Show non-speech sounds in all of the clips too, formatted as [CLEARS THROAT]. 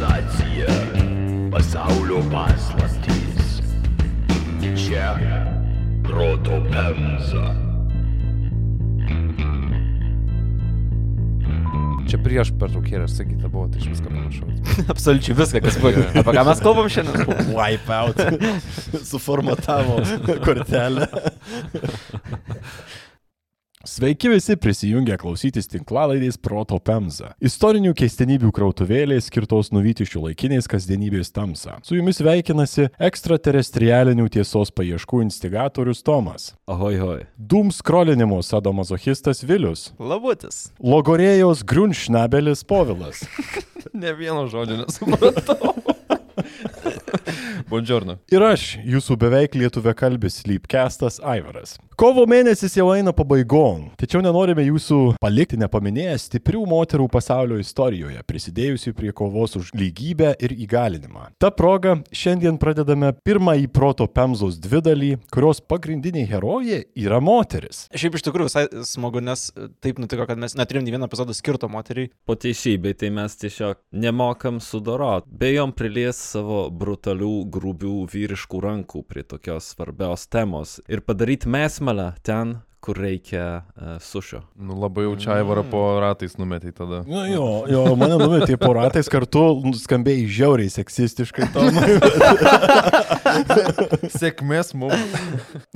Civilizacija, pasaulio paslaptys. Čia proto pemza. Čia prieš pertraukėlę sakyta buvo, tai iš viską panašaus. [LAUGHS] Absoliučiai viską, kas buvo. Apie ką mes kalbam šiandien? [LAUGHS] Wipeout. Suformatavo [LAUGHS] kortelę. Sveiki visi prisijungę klausytis tinklalaidės Proto Pemza. Istorinių keistenybių krautuvėlės skirtos nuvyti šio laikinės kasdienybės tamsą. Su jumis veikinasi ekstraterestrialinių tiesos paieškų instigatorius Tomas. Ahoj, hoj. Dūm skrolinimo sadomazochistas Vilius. Labutis. Logorėjos grunšnabelis Povilas. [LAUGHS] Ne vieno žodžio nesupratau. Buongiorno. Ir aš, jūsų beveik lietuvė kalbis Lypkestas Aivaras. Kovo mėnesis jau eina pabaigon, tačiau nenorime jūsų palikti nepaminėję stiprių moterų pasaulio istorijoje, prisidėjusių prie kovos už lygybę ir įgalinimą. Ta proga šiandien pradedame pirmąjį proto Pemzos dvidalį, kurios pagrindiniai herojai yra moteris. Šiaip iš tikrųjų visai smagu, nes taip nutiko, kad mes neturim nei vieno epizodo skirto moteriai. Po teisybei, tai mes tiesiog nemokam sudorot. Bejom prilies savo brutalių, grubių vyriškų rankų prie tokios svarbios temos ir padaryti mesmelę ten, kur reikia uh, sušio. Nu, labai jau čia Aivarą po ratais numetai tada. Nu jo, jo, mane numetė po ratais kartu, skambėjai žiauriai seksistiškai. [LAUGHS] Sėkmės mums.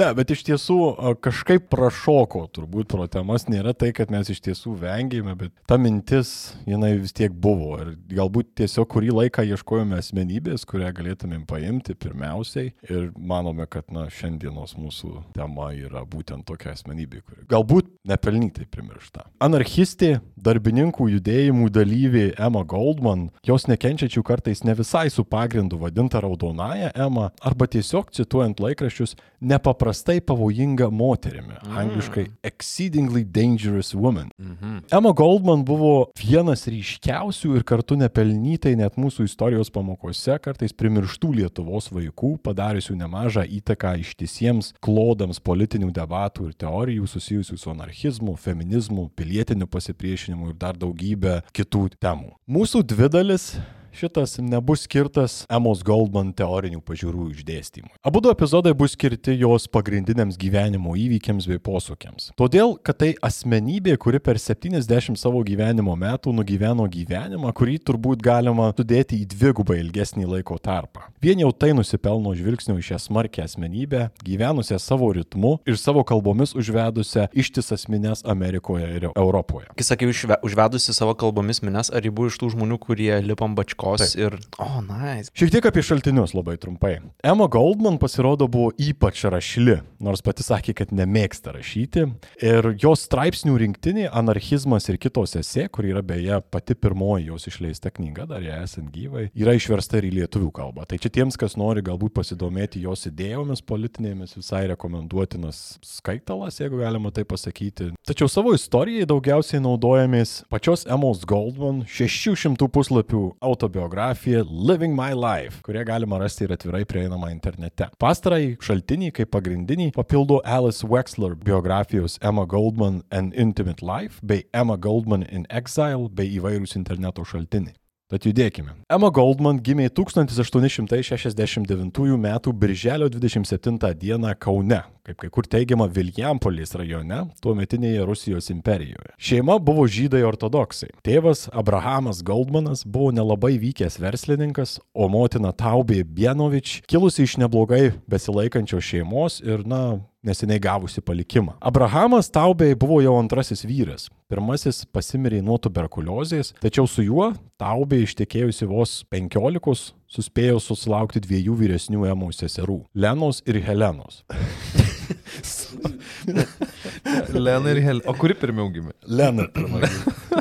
Ne, bet iš tiesų kažkaip prašoko, turbūt pro temas nėra tai, kad mes iš tiesų vengėme, bet ta mintis, jinai vis tiek buvo. Ir galbūt tiesiog kurį laiką ieškojome asmenybės, kurią galėtumėm paimti pirmiausiai. Ir manome, kad, na, šiandienos mūsų tema yra būtent tokia asmenybė, kuri galbūt nepelnytai primiršta. Anarchistė, darbininkų judėjimų dalyvė Emma Goldman, jos nekenčiačių kartais ne visai su pagrindu vadinta raudonąją Emma, arba tiesiog cituojant laikraščius, nepaprastai pavojinga moterimi. Mm. Angliškai exceedingly dangerous woman. Mm -hmm. Emma Goldman buvo vienas ryškiausių ir kartu nepelnytai net mūsų istorijos pamokose kartais primirštų Lietuvos vaikų, padariusių nemažą įtaką ištisiems klodams politinių debatų ir teorijų susijusių su anarchizmu, feminizmu, pilietiniu pasipriešinimu ir dar daugybę kitų temų. Mūsų dvi dalis šitas nebus skirtas Emos Goldman teorinių pažiūrų išdėstymui. Abu du epizodai bus skirti jos pagrindiniams gyvenimo įvykiams bei posūkiams. Todėl, kad tai asmenybė, kuri per 70 savo gyvenimo metų nugyveno gyvenimą, kurį turbūt galima sudėti į dvigubą ilgesnį laiko tarpą. Vien jau tai nusipelno žvilgsnio į šią smarkę asmenybę, gyvenusią savo ritmu ir savo kalbomis užvedusią ištisas mines Amerikoje ir Europoje. Kai užve, užvedusi savo kalbomis mines, ar ji buvo iš tų žmonių, kurie lipam bačkos Taip. ir... O, oh, nice. Šiek tiek apie šaltinius labai trumpai. Emma Goldman pasirodo buvo ypač rašli, nors pati sakė, kad nemėgsta rašyti. Ir jos straipsnių rinktinė Anarchizmas ir kitos esė, kur yra beje pati pirmoji jos išleista knyga, dar ją esant gyvai, yra išversta ir į lietuvių kalbą. Tai čia tiems, kas nori galbūt pasidomėti jos idėjomis politinėmis, visai rekomenduotinas skaitalas, jeigu galima tai pasakyti. Tačiau savo istorijai daugiausiai naudojamės pačios Emos Goldman 600 puslapių autobiografija Living My Life, kurią galima rasti ir atvirai prieinama internete. Pastarai šaltiniai kaip pagrindiniai papildo Alice Wexler biografijos Emma Goldman An Intimate Life bei Emma Goldman in Exile bei įvairūs interneto šaltiniai. Tad judėkime. Emma Goldman gimė 1869 m. birželio 27 d. Kaune, kaip kai kur teigiama Viljampolės rajone, tuometinėje Rusijos imperijoje. Šeima buvo žydai ortodoksai. Tėvas Abrahamas Goldmanas buvo nelabai vykęs verslininkas, o motina Taubė Bienovič, kilusi iš neblogai besilaikančios šeimos ir, na, neseniai gavusi palikimą. Abrahamas Taubė buvo jau antrasis vyras. Pirmasis pasimirė nuo tuberkuliozės, tačiau su juo Taubė ištekėjusi vos penkiolikos suspėjo susilaukti dviejų vyresnių emų seserų - Lenos ir Helenos. [LAUGHS] [LAUGHS] Lena ir Hel. O kuri pirmiau gimė? Lena pirmąjį.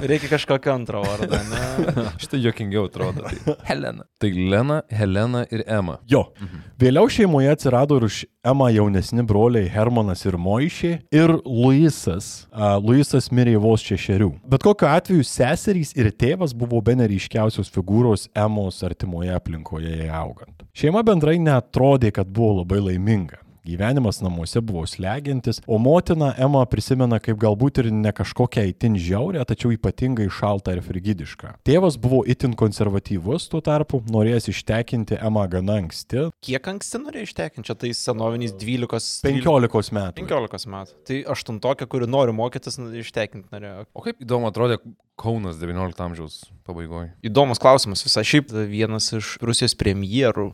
Reikia kažkokio antro vardo, ne? [LAUGHS] Šitą jokingiau atrodo. Tai [LAUGHS] Helena. Tai Lena, Helena ir Ema. Jo. Vėliau šeimoje atsirado ir už Emą jaunesni broliai Hermanas ir Moišė ir Luisas. Uh, Luisas mirė vos šešerių. Bet kokiu atveju seserys ir tėvas buvo be neryškiausios figūros Emos artimoje aplinkoje jai augant. Šeima bendrai netrodė, kad buvo labai laiminga. Gyvenimas namuose buvo slegiantis, o motina Ema prisimena kaip galbūt ir ne kažkokią itin žiaurę, tačiau ypatingai šaltą ir frigidišką. Tėvas buvo itin konservatyvus tuo tarpu, norėjęs ištekinti Emą gana anksti, Kiek anksti norėjai ištekinti? Čia tai senoviniais 12. 15 metų. 15 metų. Tai aštuntokė, kuri nori mokytis, ištekinti norėjo. O kaip įdomu atrodė Kaunas 19 amžiaus pabaigoje. Įdomus klausimas visai. Šiaip vienas iš Rusijos premjerų,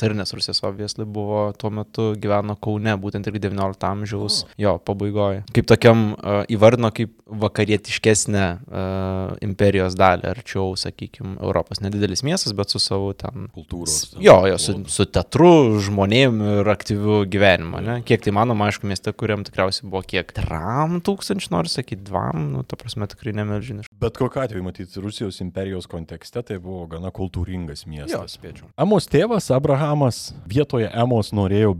carinės Rusijos obviously, buvo tuo metu gyveno Kaune, būtent irgi 19 amžiaus oh. jo pabaigoje. Kaip tokiam uh, įvardino kaip vakarietiškesnę uh, imperijos dalį, arčiau, sakykime, Europos. Nedidelis miestas, bet su savo ten Kultūros. Jo, jo, su, su teatru, žmonėm ir aktyviu gyvenimu, ne? Kiek tai manoma, aišku, mieste, kuriam tikriausiai buvo kiek? Tram tūkstančių, noriu sakyti, dvam, nu, ta prasme, tikrai nemelžiniškai. Bet kokiu atveju, matyti, Rusijos imperijos kontekste tai buvo gana kultūringas Jo, miestas. spėčiau. Emos tėvas Abrahamas vietoje Emos norėjo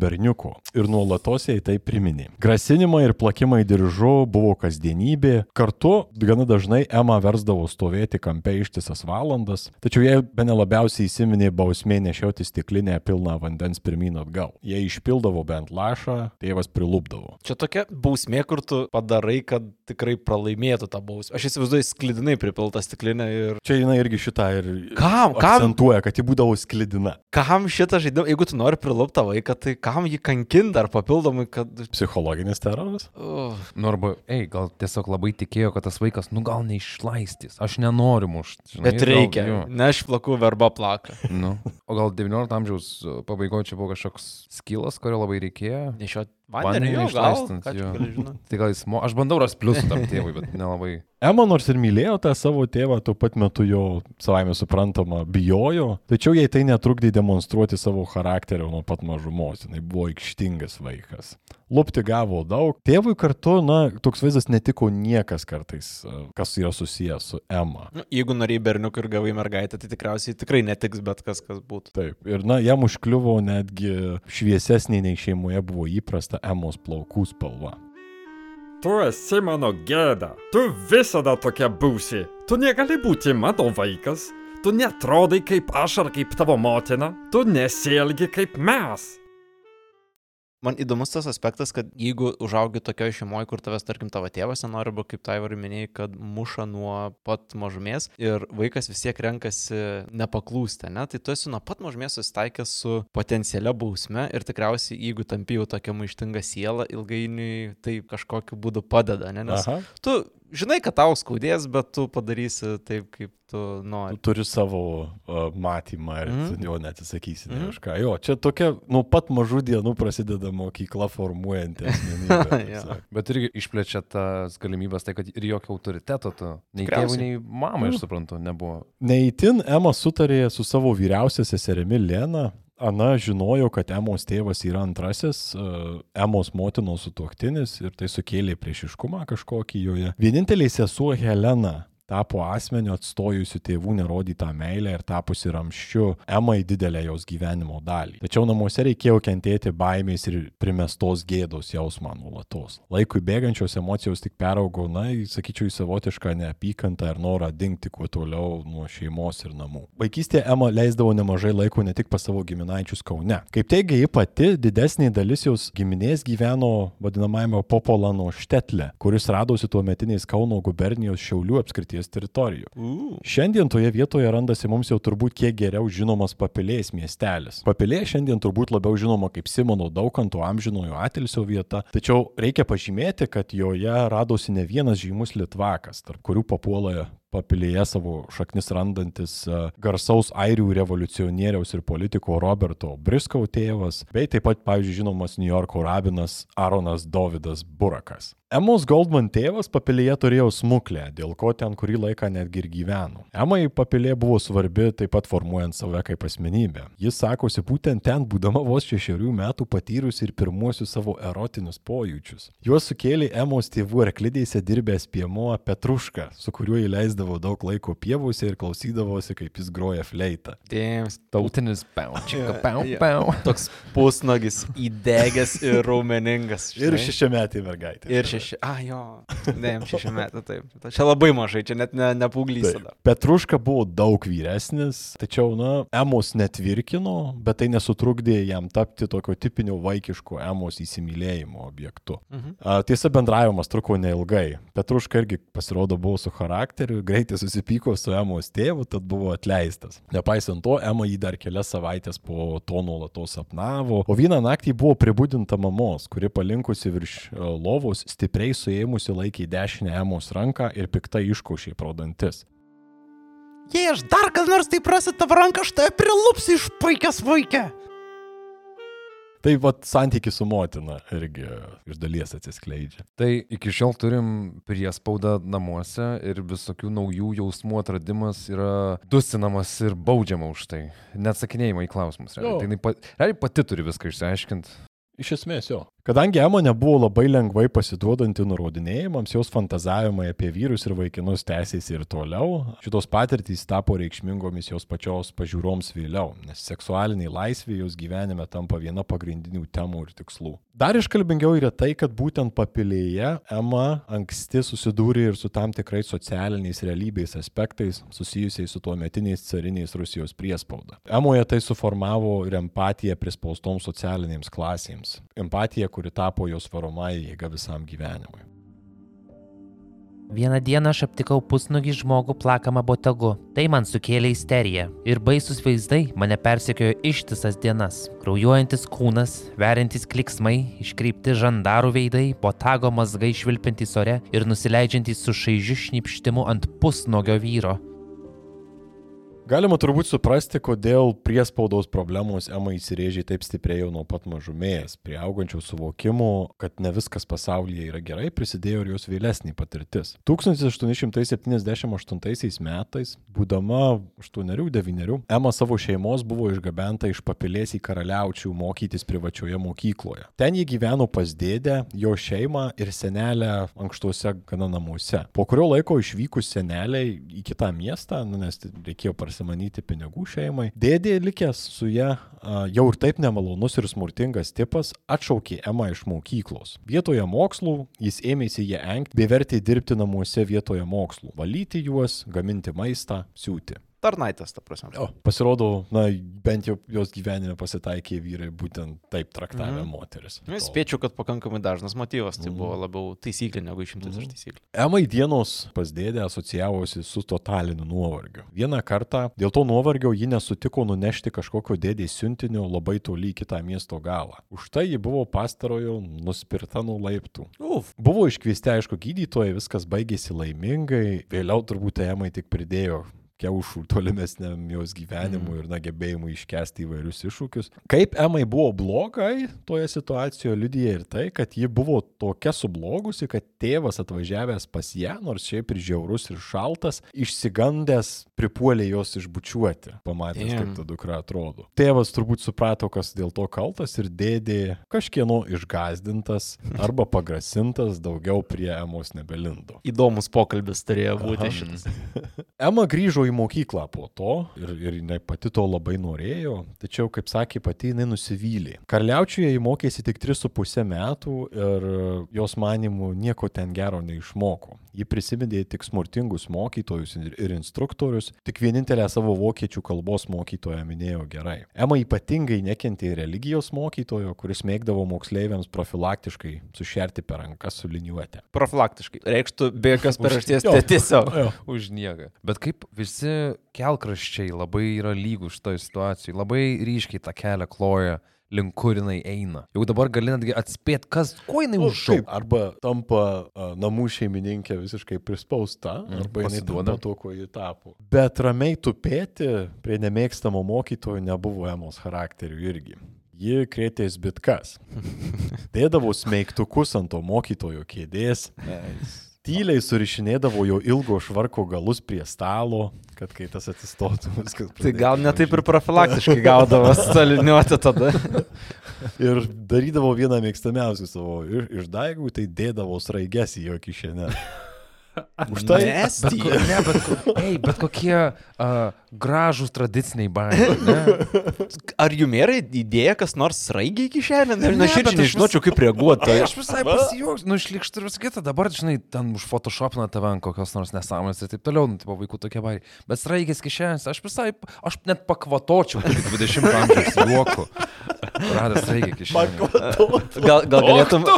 berniuko ir nuolatos jai tai priminė. Grasinimai ir plakimai diržu buvo kasdienybė, kartu gana dažnai Ema versdavo stovėti kampe ištisas valandas, tačiau jai be nelabiausiai įsiminė bausmė nešioti stiklinę pilną vandens pirmyn atgal. Jei išpildavo bent lašą, tėvas prilūpdavo. Čia tokia bausmė, kur tu padarai, kad tikrai pralaimėtų tą bausmę. Aš įsivaizduoju sklidinai pripiltą stiklinę ir... Čia jinai irgi šitą ir Kam? Kam? akcentuoja, kad ji būdavo sklidina. Kam šitą žaidimą, jeigu tu nori priluptą vaiką, tai kam jį kankinti ar papildomai, kad... Psichologinis teroras? Uh, Nu arba, ei, gal tiesiog labai tikėjo, kad tas vaikas, nu gal neišlaistys. Aš nenoriu mušti. bet reikia. Ne aš plakų verba plaka. Nu. O gal 19 amžiaus pabaigoje čia buvo kažkoks skilas, kurio labai reikėjo. Nešiot Vandenį gal. išlaistant? Tai gal jis, mo... aš bandau rasti pliusų tam tėvui, bet nelabai. Ema nors ir mylėjo tą savo tėvą, tuo pat metu jo savaime suprantama bijojo, tačiau jai tai netrukdė demonstruoti savo charakterio nuo pat mažumos, jinai buvo aikštingas vaikas. Lupti gavo daug. Tėvui kartu, na, toks vaizdas netiko niekas kartais, e, kas yra susijęs su Ema. Nu, jeigu norėjai berniuką ir gavai mergaitę, tai tikriausiai tikrai netiks bet kas, kas būtų. Taip, ir na, jam užkliuvo netgi šviesesnė nei šeimoje buvo įprasta Emos plaukų spalva. Tu esi mano gėda. Tu visada tokia būsi. Tu negali būti mano vaikas. Tu netrodai kaip aš ar kaip tavo motina. Tu nesielgi kaip mes. Man įdomus tas aspektas, kad jeigu užaugi tokioje šeimoje, kur tavęs, tarkim, tavo tėvas nenori, arba kaip Taivarai minėjai, kad muša nuo pat mažumės ir vaikas vis tiek renkasi nepaklūsti, ne? tai tu esi nuo pat mažumės susitaikęs su potencialia bausme ir tikriausiai, jeigu tampi jau tokia maištinga siela, ilgainiui tai kažkokiu būdu padeda, ne? nes Aha. tu žinai, kad tau skaudės, bet tu padarysi taip, kaip tu Tu nori. turi savo uh, matymą ir Mhm. mm. jo neatsisakysi mm. Mhm. kažką. Jo, čia tokia nuo pat mažų dienų prasideda mokykla formuojanti asmenybę. [LAUGHS] sakant. Bet irgi išplečia tas galimybės, tai kad ir jokio autoriteto tu. Nei tėvų, nei mamai, aš suprantu, nebuvo. Neįtin Ema sutarė su savo vyriausia seserimi Lena. Ana žinojo, kad Emos tėvas yra antrasis uh, Emos motinos sutuoktinis ir tai sukėlė priešiškumą kažkokį joje. Vienintelė sesuo Helena tapo asmeniu atstojusiu tėvų nerodytą meilę ir tapusi ramščiu Emai didelę jos gyvenimo dalį. Tačiau namuose reikėjo kentėti baimės ir primestos gėdos jausmą nuolatos. Laikui bėgančios emocijos tik peraugo, na, sakyčiau, į savotišką neapykantą ir norą dingti kuo toliau nuo šeimos ir namų. Vaikystėje Ema leisdavo nemažai laiko ne tik pas savo giminaičius Kaune. Kaip teigia ji pati, didesnė dalis jos giminės gyveno vadinamajame Popolano štetle, kuris radosi tuo metinės Kauno gubernijos Šiaulių apskrities teritorijų. Uh. Šiandien toje vietoje randasi mums jau turbūt kiek geriau žinomas Papilės miestelis. Papilė šiandien turbūt labiau žinoma kaip Simono Daukanto amžinojo atilsio vieta, tačiau reikia pažymėti, kad joje radosi ne vienas žymus litvakas, tarp kurių papuola papilėje savo šaknis randantis e, garsaus airių revoliucionieriaus ir politiko Roberto Briskau tėvas, bei taip pat, pavyzdžiui, žinomas New Yorko rabinas Aronas Davidas Burakas. Emos Goldman tėvas papilėje turėjo smuklę, dėl ko ten kurį laiką netgi ir gyveno. Emai papilė buvo svarbi taip pat formuojant save kaip asmenybę. Jis sakosi būtent ten, būdama vos šešerių metų patyrusi ir pirmuosius savo erotinius pojūčius. Juos sukėlė Emos tėvų arklidėse dirbęs piemuo Petruška, su kuriuo įleisdavo daug laiko pievose ir klausydavosi, kaip jis groja fleitą. Dėms, Tautinis pau, čika, Jo, pau, pau. toks pusnagis įdegęs ir raumeningas. Ir žinai. šešiametė mergaitė. Ir M6. A, jo. Ne, M6 metai, taip. Čia labai mažai, čia net ne, nepauglys. Taip. Petruška buvo daug vyresnis, tačiau, na, Emos netvirkino, bet tai nesutrukdė jam tapti tokio tipinio vaikiško Emos įsimylėjimo objektu. Mhm. A, tiesa, bendravimas truko neilgai. Petruška irgi pasirodo buvo su charakteriu, greitai susipyko su Emos tėvu, tad buvo atleistas. Nepaisant to, Ema jį dar kelias savaitės po to nuolatos sapnavo, o vieną naktį buvo pribudinta mamos, kuri palinkusi virš e, lovos stipriai suėmusi laikė dešinę Emos ranką ir piktai iškošė pro dantis. Jei aš dar kas nors tai prasit tavo ranką, aš tave prilupsiu iš puikias vaikę. Tai vad santykis su motina irgi iš dalies atsiskleidžia. Tai iki šiol turim priespaudą namuose ir visokių naujų jausmų atradimas yra dusinamas ir baudžiama už tai. Neatsakinėjimai į klausimus. Realiai, tai jinai pa, realiai pati turi viską išsiaiškinti. Iš esmės jo. Kadangi Ema nebuvo labai lengvai pasiduodanti nurodinėjimams, jos fantazavimai apie vyrus ir vaikinus tęsėsi ir toliau, šitos patirtys tapo reikšmingomis jos pačios pažiūroms vėliau, nes seksualiniai laisvė jos gyvenime tampa viena pagrindinių temų ir tikslų. Dar iškalbingiau yra tai, kad būtent papilėje Ema anksti susidūrė ir su tam tikrais socialiniais realybės aspektais susijusiais su tuometiniais cariniais Rusijos priespauda. Emoje tai suformavo ir empatiją prispaustoms socialinėms klasėms. Empatija, kuri tapo jos varomąją jėgą visam gyvenimui. Vieną dieną aš aptikau pusnugį žmogų plakamą botagu. Tai man sukėlė isteriją. Ir baisus vaizdai mane persekiojo ištisas dienas. Kraujuojantis kūnas, veriantis kliksmai, iškreipti žandarų veidai, botago mazgai švilpintys ore ir nusileidžiantys su šaižiu šnipštimu ant pusnogio vyro. Galima turbūt suprasti, kodėl priespaudos problemos Ema įsirėžė taip stipriai jau nuo pat mažumės. Prie augančio suvokimo, kad ne viskas pasaulyje yra gerai, prisidėjo ir jos vėlesnė patirtis. 1878 metais, būdama 8-9, Ema savo šeimos buvo išgabenta iš papilės į karaliaučių mokytis privačioje mokykloje. Ten ji gyveno pas dėdę, jo šeimą ir senelę ankštuose gana namuose. Po kurio laiko išvykus seneliai į kitą miestą, nu, nes reikėjo parsimanyti pinigų šeimai, dėdė likęs su ją jau ir taip nemalonus ir smurtingas tipas atšaukė Emą iš mokyklos. Vietoje mokslų jis ėmėsi ją engti bei vertė dirbti namuose vietoje mokslų - valyti juos, gaminti maistą, siūti. Tarnaitės, ta prasme. O, pasirodo, na, bent jau jos gyvenime pasitaikė vyrai būtent taip traktavę Mhm. moteris. To- spėčiau, kad pakankamai dažnas motyvas, tai Mhm. buvo labiau taisyklė negu išimtis iš taisyklių. Emai dienos pas dėdę asocijavosi su totaliniu nuovargiu. Vieną kartą dėl to nuovargio ji nesutiko nunešti kažkokio dėdės siuntinio labai toli į kitą miesto galą. Už tai ji buvo pastarojo nuspirta nuo laiptų. Uf. Buvo iškviesti, aišku, gydytojai, viskas baigėsi laimingai, vėliau turbūt Emai tik pridėjo kiaušų tolimesniam jos gyvenimui ir na gebėjimui iškesti įvairius iššūkius. Kaip Emai buvo blogai toje situacijoje liudyja ir tai, kad ji buvo tokia sublogusi, kad tėvas atvažiavęs pas ją, nors šiaip ir žiaurus ir šaltas, išsigandęs pripuolė jos išbučiuoti, pamatęs, Damn. kaip ta dukra atrodo. Tėvas turbūt suprato, kas dėl to kaltas ir dėdė kažkieno išgazdintas arba pagrasintas daugiau prie Emos nebelindo. Įdomus pokalbis turėjo būti Aha. šitas. Ema grįžo į mokyklą po to ir, ir jinai pati to labai norėjo, tačiau, kaip sakė pati, jinai nusivylė. Karliaučiuje ji mokėsi tik 3,5 metų ir jos manimų nieko ten gero neišmoko. Ji prisiminė tik smurtingus mokytojus ir, instruktorius, tik vienintelę savo vokiečių kalbos mokytoją minėjo gerai. Ema ypatingai nekentė religijos mokytojo, kuris mėgdavo moksleiviams profilaktiškai sušerti per rankas su liniuotė. Profilaktiškai. Reikštų be jokios [LAUGHS] priežasties. Tai Tiesiog. Už nieką. Bet kaip visi kelkraščiai labai yra lygūs šitoje situacijoje, labai ryškiai tą kelią kloja, link kur jinai eina. Jau dabar gali netgi atspėti, kas, kuo jinai Nu, užšaukia. arba tampa a, namų šeimininkė visiškai prispausta, Mm, arba jinai tampa to, ko ji tapo. Bet ramiai tupėti prie nemėgstamo mokytojo nebuvo Emos charakterių irgi. Ji krėtės bitkas. [LAUGHS] Dėdavo smeigtukus ant to mokytojo kėdės. Tyliai surišinėdavo jo ilgo švarko galus prie stalo, kad kai tas atsistotų [LAUGHS] viskas. Tai gal ne taip ir profilaktiškai gaudavo [LAUGHS] staliniuoti tada. Ir darydavo vieną mėgstamiausių savo iš- išdaigų, tai dėdavo sraiges į jo kišenę. Už tai Bet, ko, Estija. ne, bet, ei, bet kokie uh, gražūs tradiciniai. [LAUGHS] Ne? Ar jums yra idėja, kas nors sraigiai kišenė? Ne, bet aš nežinočiau, kaip reaguoti. Tai aš visai pasijuoksiu, nu išlikštų ir visą kitą, dabar, žinai, ten už Photoshopina tave ant kokios nors nesąmonės ir taip toliau, nu, tipo vaikų tokie bairiai. Bet straigės kišenės, aš visai, aš net pakvatočiau kaip 20 amžiaus juoku. Radęs straigė kišenę. Gal, gal galėtum... [LAUGHS]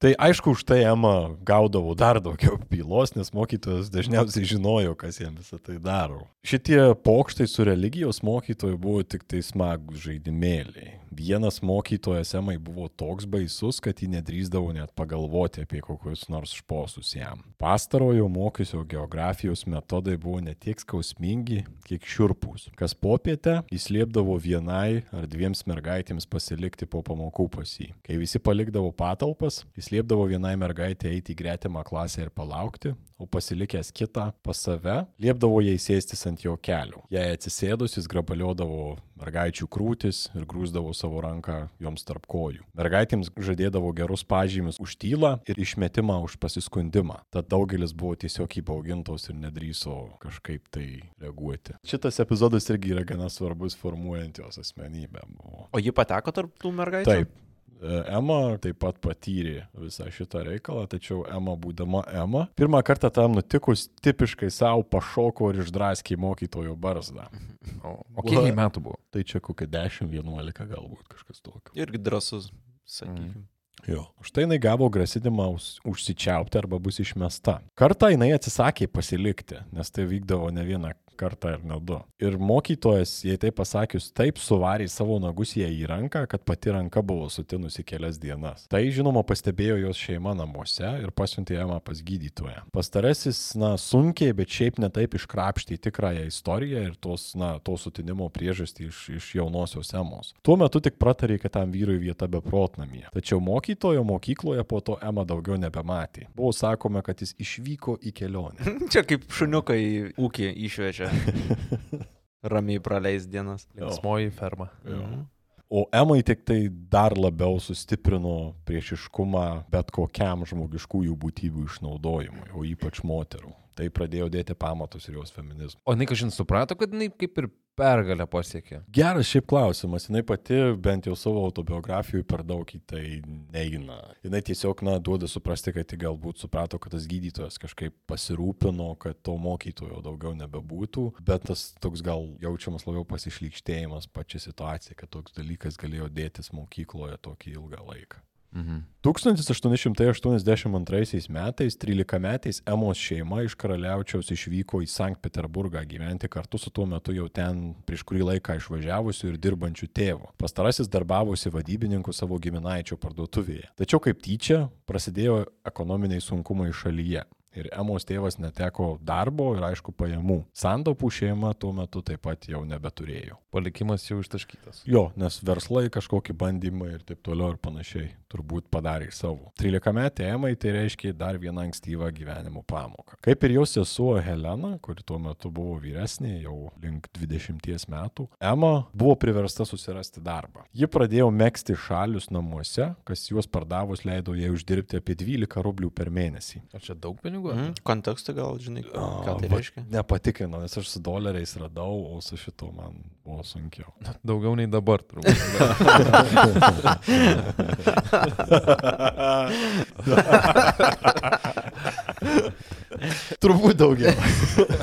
Tai aišku, už tai Ema gaudavo dar daugiau bylos, nes mokytojas dažniausiai žinojo, kas jam visą tai daro. Šitie pokštai su religijos mokytoju buvo tik tai smagūs žaidimėliai. Vienas mokytojas Emai buvo toks baisus, kad ji nedrįzdavo net pagalvoti apie kokius nors šposus jam. Pastarojo mokysio geografijos metodai buvo ne tiek skausmingi, kiek šiurpūs. Kas popietę jis liepdavo vienai ar dviems mergaitėms pasilikti po pamokų pas jį. Kai visi palikdavo patalpas, jis liepdavo vienai mergaitė eiti į gretimą klasę ir palaukti, o pasilikęs kitą pas save, liepdavo jai sėstis ant jo kelių. Jei atsisėdus, jis grabaliodavo mergaičių krūtis ir grūzdavo savo ranką joms tarp kojų. Mergaitėms žadėdavo gerus pažymius už tylą ir išmetimą už pasiskundimą. Tad daugelis buvo tiesiog įbaugintos ir nedryso kažkaip tai reaguoti. Šitas epizodas irgi yra gana svarbus formuojant jos asmenybę. Buvo. O ji pateko tarp tų mergaičių? Taip. E, Ema taip pat patyrė visą šitą reikalą, tačiau Ema būdama Ema, pirmą kartą tam nutikus tipiškai savo pašoko ir išdraskė mokytojo barzdą. O, o kiek jai metų buvo? Tai čia kokia 10-11 galbūt kažkas tokio. Irgi drasus, sakykime. Jo. Už tai jinai gavo grasinimą už- užsičiaupti arba bus išmesta. Kartą jinai atsisakė pasilikti, nes tai vykdavo ne vieną kartą ir ne du. Ir mokytojas, jei tai pasakius, taip suvarė savo nagus jai į ranką, kad pati ranka buvo sutinusi kelias dienas. Tai žinoma pastebėjo jos šeima namuose ir pasiuntė ją pas gydytoją. Pastarasis, na, sunkiai, bet šiaip netaip iškrapštė tikrąją istoriją ir tos, na, to sutinimo priežastį iš, iš jaunosios emos. Tuo metu tik pratarė, kad tam vyrui vieta beprotnamyje. Tačiau mokytojo mokykloje po to Ema daugiau nebematė. Buvo sakoma, kad jis išvyko į kelionę. [LAUGHS] Čia kaip šuniukai ūkį išvežė. [LAUGHS] Ramiai praleis dienas. Linksmoji ferma. Mhm. O Emai tik tai dar labiau sustiprino priešiškumą bet kokiam žmogiškųjų būtybių išnaudojimui, o ypač moterų. Tai pradėjo dėti pamatus ir jos feminizmui. O jinai kažin suprato, kad jinai kaip ir pergalę pasiekė. Geras šiaip klausimas, jinai pati bent jau savo autobiografijoje per daug į tai neina. Jinai tiesiog, na, duoda suprasti, kad galbūt suprato, kad tas gydytojas kažkaip pasirūpino, kad to mokytojo daugiau nebebūtų, bet tas toks gal jaučiamas labiau pasišlykštėjimas pačia situacija, kad toks dalykas galėjo dėtis mokykloje tokį ilgą laiką. Mhm. 1882 metais 13-metais Emos šeima iš karaliaučiaus išvyko į Sankt Peterburgą gyventi kartu su tuo metu jau ten prieš kurį laiką išvažiavusiu ir dirbančiu tėvu. Pastarasis darbavosi vadybininku savo giminaičio parduotuvėje. Tačiau kaip tyčia prasidėjo ekonominiai sunkumai šalyje. Ir Emos tėvas neteko darbo ir aišku pajamų. Santopų šeima tuo metu taip pat jau nebeturėjo. Palikimas jau ištaškytas. Jo, nes verslai kažkokie bandymai ir taip toliau ir panašiai turbūt padarė savo. 13 metė Emai tai reiškia dar vieną ankstyvą gyvenimo pamoką. Kaip ir jos sesuo Helena, kuri tuo metu buvo vyresnė, jau link 20 metų, Ema buvo priversta susirasti darbą. Ji pradėjo mėgsti šalius namuose, kas juos pardavus leido jai uždirbti apie 12 rublių per mėnesį. O čia daug pinigų? Mhm. Kontekstą gal, žinai, ką tai Va, reiškia? Nepatikrinu, nes aš su doleriais radau, o su šito man buvo sunkiau. [LAUGHS] Daugiau nei dabar, turbūt. [LAUGHS] Turbūt daugiau.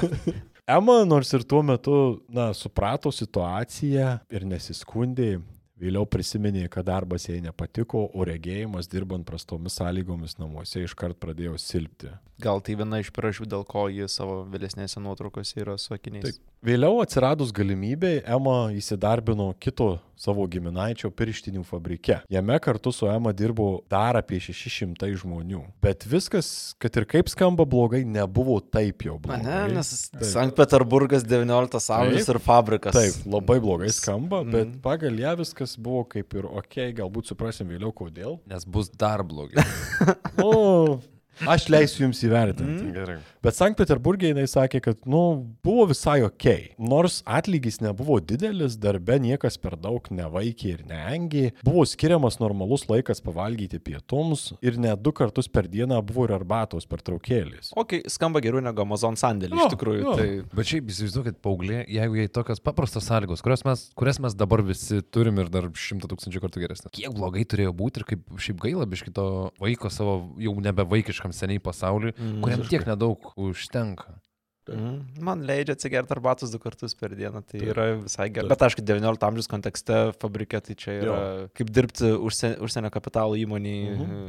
[LAUGHS] Ema, nors ir tuo metu, na, suprato situaciją ir nesiskundė, vėliau prisiminė, kad darbas jai nepatiko, o regėjimas dirbant prastomis sąlygomis namuose iškart pradėjo silpti. Gal tai viena iš priežasčių, dėl ko ji savo vėlesnėse nuotraukose yra su akiniais. Taip. Vėliau atsiradus galimybei, Ema įsidarbino kito savo giminaičio pirštinių fabrike. Jame kartu su Ema dirbo dar apie 600 žmonių. Bet viskas, kad ir kaip skamba blogai, nebuvo taip jau Na, blogai. ne, nes Taip. Sankt Peterburgas 19 amžius ir fabrikas. Taip, labai blogai skamba, Mhm. bet pagal ją viskas buvo kaip ir ok, galbūt suprasim vėliau kodėl. Nes bus dar blogiau. [LAUGHS] O, Aš leisiu jums įvertinti. Gerai. Bet Sankt Peterburgė jinai sakė, kad, nu, buvo visai ok. Nors atlygis nebuvo didelis, darbe niekas per daug nevaikė ir neengė, buvo skiriamas normalus laikas pavalgyti pietums ir net du kartus per dieną buvo ir arbatos per traukėlis. O kai skamba geriau negu Amazon sandėlį, Jo, iš tikrųjų. jo. Tai... Bet šiaip įsivaizduokit, paauglė, jeigu jai tokios paprastos sąlygos, kurias mes, kurias mes dabar visi turim ir dar šimtą tūkstančių kartų geresnės. Kiek blogai turėjo būti ir kaip šiaip gaila biški to vaiko savo jau nebe vaikiškam seniai pasauliui, mm, kuriam tiek nedaug užtenka. Mhm. Man leidžia atsigerti arbatos du kartus per dieną, tai yra visai gerai. Bet aišku, 19 amžiaus kontekste fabrike tai čia yra kaip dirbti užsienio, užsienio kapitalo įmoniai mhm.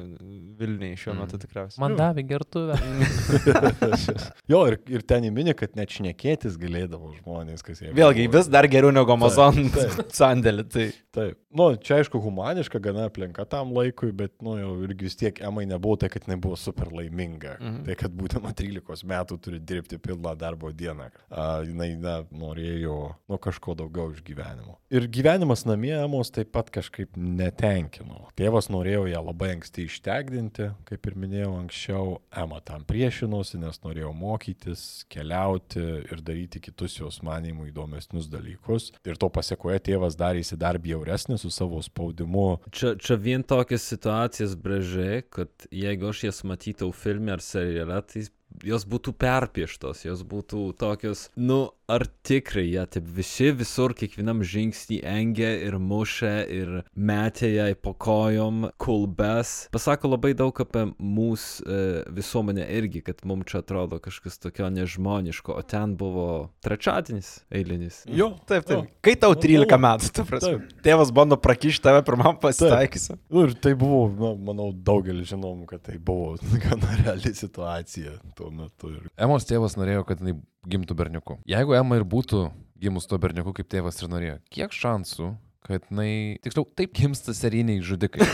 Vilniui šiuo metu tikriausiai. Man davė gertuvę. [LAUGHS] Jo, ir, ir ten įminė, kad net šnekėtis galėdavo žmonės, kas jie. Vėlgi, vis dar geriau negu Amazon taip. [LAUGHS] sandėlį. Tai... Taip. Nu, čia aišku, humaniška gana aplinka tam laikui, bet, nu, jau irgi vis tiek Emai nebuvo tai, kad jinai buvo super laiminga. Mhm. Tai, kad būdama 13 metų turi dirbti pilną darbo dieną. A, jinai, na, norėjo, nu, kažko daugiau iš gyvenimo. Ir gyvenimas namie Emos taip pat kažkaip netenkino. Tėvas norėjo ją labai anksti ištegdinti, kaip ir minėjau anksčiau. Ema tam priešinosi, nes norėjo mokytis, keliauti ir daryti kitus jos manimų įdomesnius dalykus. Ir to pasiekoje tėvas darėsi dar bjauresnis su savo spaudimu. Čia, čia vien tokias situacijas brežė, kad jeigu aš jas matyčiau filme ar seriale, tai jos būtų perpieštos, jos būtų tokios, nu, ar tikrai jie taip visi visur, kiekvienam žingsnį engė ir mušė ir metė jai po kojom kulbes. Pasako labai daug apie mūsų e, visuomenę irgi, kad mums čia atrodo kažkas tokio nežmoniško, o ten buvo trečiadienis eilinis. Jo, Taip, taip. Jo. Kai tau Nu, 13 nu, metų, tu prasme. taip. Tėvas bando prakišti tave pirmam pasitaikysiu. Nu, ir tai buvo, na, manau, daugelis žinom, kad tai buvo [LAUGHS] gana reali situacija tuo metu. Ir... Emos tėvas norėjo, kad jinai gimtų berniuku. Jeigu Ema ir būtų gimus tuo berniuku, kaip tėvas ir norėjo, kiek šansų, kad jinai, tiksliau, taip gimsta seriniai žudikai.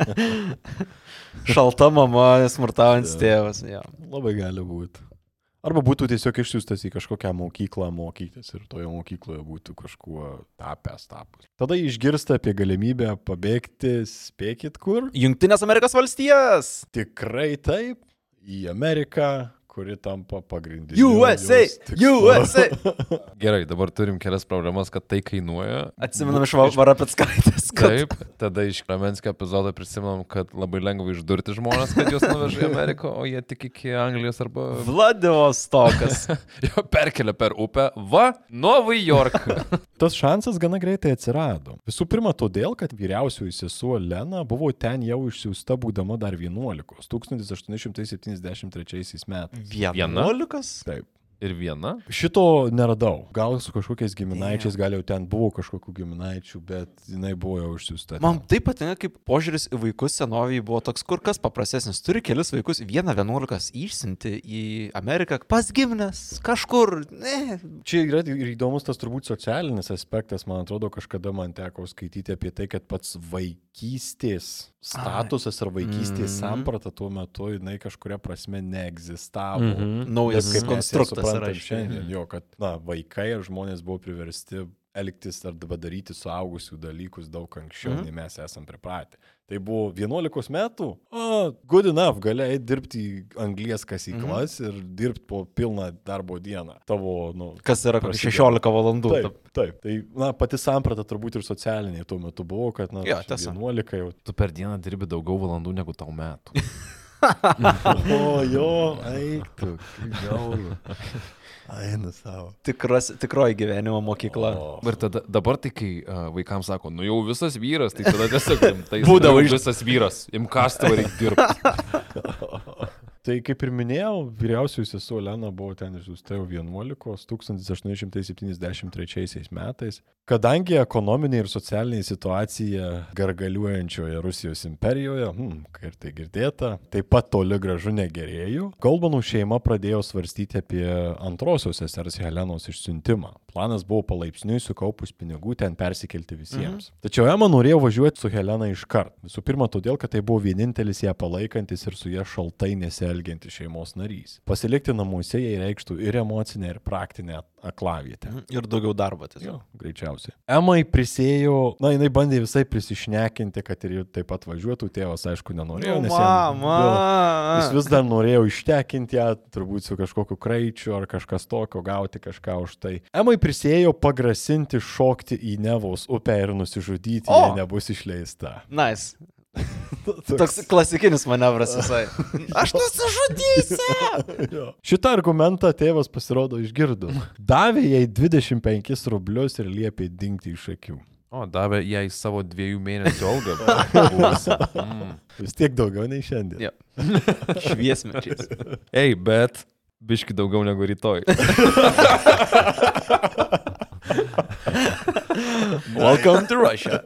[LAUGHS] Šalta mama, smurtaujantis tėvas. Jo. Labai gali būti. Arba būtų tiesiog išsiųstas į kažkokią mokyklą mokytis ir toje mokykloje būtų kažkuo tapęs tapus. Tada išgirsta apie galimybę pabėgti, spėkit kur? Junktinės Amerikos valstijas. Tikrai taip, į Ameriką, kuri tampa pagrindiniu. USA. USA. [LAUGHS] Gerai, dabar turim kelias problemas, kad tai kainuoja. Atsimenam iš Varapetskaitės, kad Taip, tada iš Klemenskio epizodo prisimenam, kad labai lengva išdurti žmonės, kad juos nuveža į Ameriką, o jie tik iki Anglijos arba... Vladivostokas. [LAUGHS] Jo perkelia per upę. Va, Novai York. [LAUGHS] Tas šansas gana greitai atsirado. Visų pirma, todėl, kad vyriausioji sesuo Lena buvo ten jau išsiųsta būdama dar 11, 1873 metais. Vienuolikas? Taip. Ir viena. Šito neradau. Gal su kažkokiais giminaičiais, gal jau ten buvo kažkokių giminaičių, bet jinai buvo jau išsiųsta. Man taip patinka, kaip požiūris į vaikus senovėje buvo toks kur kas paprastesnis. Turi kelis vaikus, vieną vienuolikas išsinti į Ameriką pas gimines, kažkur. Ne. Čia yra ir įdomus tas turbūt socialinis aspektas. Man atrodo, kažkada man teko skaityti apie tai, kad pats vaikystės statusas ar vaikystės Mhm. samprata tuo metu jinai kažkuria prasme neegzistavo. Mhm. Naujas Taip, kaip konstruktas yra šiandien. Jo, kad, na, vaikai ir žmonės buvo priversti elgtis ar dabar daryti suaugusių dalykus daug anksčiau, mm. nei mes esam pripratę. Tai buvo 11 metų, o, good enough, galėjai dirbti į anglies kasyklas mm. ir dirbti po pilną darbo dieną. Tavo, nu, Kas yra kokie Prasidėjo. 16 valandų. Taip, taip. Tai, na, pati samprata turbūt ir socialinė tuo metu buvo, kad, na, Jo, čia tiesa. 11 jau. Tu per dieną dirbi daugiau valandų negu tau metų. [LAUGHS] O, jo, eik tu, kaip [LAUGHS] Eina savo. Tikras, tikroji gyvenimo mokykla. O. Ir tada, dabar tai, kai uh, vaikams sako, nu jau visas vyras, tai tada tiesiog [LAUGHS] rimtai. Būdavo "Nu, iš- visas vyras, imkastą reikia dirbti. [LAUGHS] Tai kaip ir minėjau, vyriausioji sesuo Lena buvo ten išsiųsta jau 11 1873 metais. Kadangi ekonominė ir socialinė situacija gargaliuojančioje Rusijos imperijoje, hmm, ir tai girdėta, taip pat toli gražu negerėjo, Golbanų šeima pradėjo svarstyti apie antrosios sesers Helenos išsiuntimą. Planas buvo palaipsniui sukaupus pinigų ten persikelti visiems. Mhm. Tačiau Ema norėjo važiuoti su Helena iškart. Visų pirma, todėl, kad tai buvo vienintelis ją palaikantis ir su ją šaltai nesielgiantis šeimos narys. Pasilikti namuose jai reikštų ir emocinę, ir praktinę aklavietę. Ir daugiau darbo tiesiog. Jo, greičiausiai. Emai prisėjo, na, jinai bandė visai prisišnekinti, kad ir taip pat važiuotų, tėvas aišku nenorėjo, Nu, nes jam-. Jo, jis vis dar norėjo ištekinti ją, turbūt su kažkokiu kraičiu ar kažkas tokio, gauti kažką už tai. Emai prisėjo pagrasinti šokti į Nevos upę ir nusižudyti, O! jei nebus išleista. Nice. Toks klasikinis manevras visai. [LAUGHS] Aš nusižudysiu. Šitą argumentą tėvas pasirodo išgirdo. Davė jai 25 rublius ir liepė dingti iš akių. O, davė jai savo dviejų mėnesių algą. [LAUGHS] Mm. Vis tiek daugiau nei šiandien. Jo. [LAUGHS] Šviesmečiais. Ei, bet biški daugiau negu rytoj. Welcome to Russia.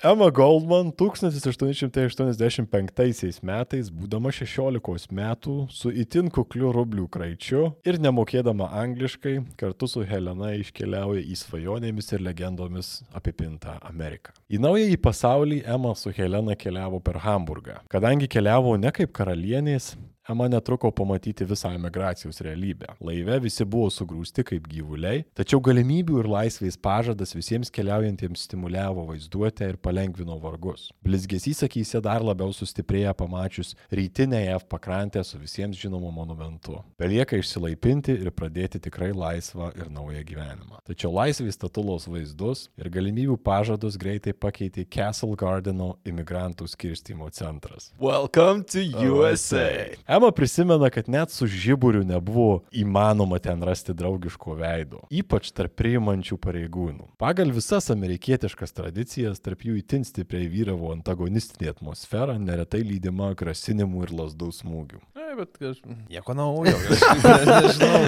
Emma Goldman 1885 metais, būdama 16 metų, su itin kukliu rublių kraičiu ir nemokėdama angliškai, kartu su Helena iškeliauja į svajonėmis ir legendomis apipintą Ameriką. Į naująjį pasaulį Emma su Helena keliavo per Hamburgą. Kadangi keliavo ne kaip karalienės, Ema netruko pamatyti visą emigracijos realybę. Laive visi buvo sugrūsti kaip gyvuliai, tačiau galimybių ir laisvės pažadas visiems keliaujantiems stimuliavo vaizduotę ir palengvino vargus. Blizgesys akyse dar labiau sustiprėja pamačius rytinę JAV pakrantę su visiems žinomu monumentu. Belieka išsilaipinti ir pradėti tikrai laisvą ir naują gyvenimą. Tačiau laisvės statulos vaizdus ir galimybių pažadus greitai pakeitė Castle Gardeno imigrantų skirstymo centras. Welcome to USA. Ema prisimena, kad net su žiburiu nebuvo įmanoma ten rasti draugiško veido, ypač tarp priimančių pareigūnų. Pagal visas amerikietiškas tradicijas, tarp jų įtin stipriai vyravo antagonistinė atmosfera, neretai lydima grasinimų ir lasdų smūgių. Ei, bet aš... Nieko naujo. ne- [LAUGHS] Nežinau.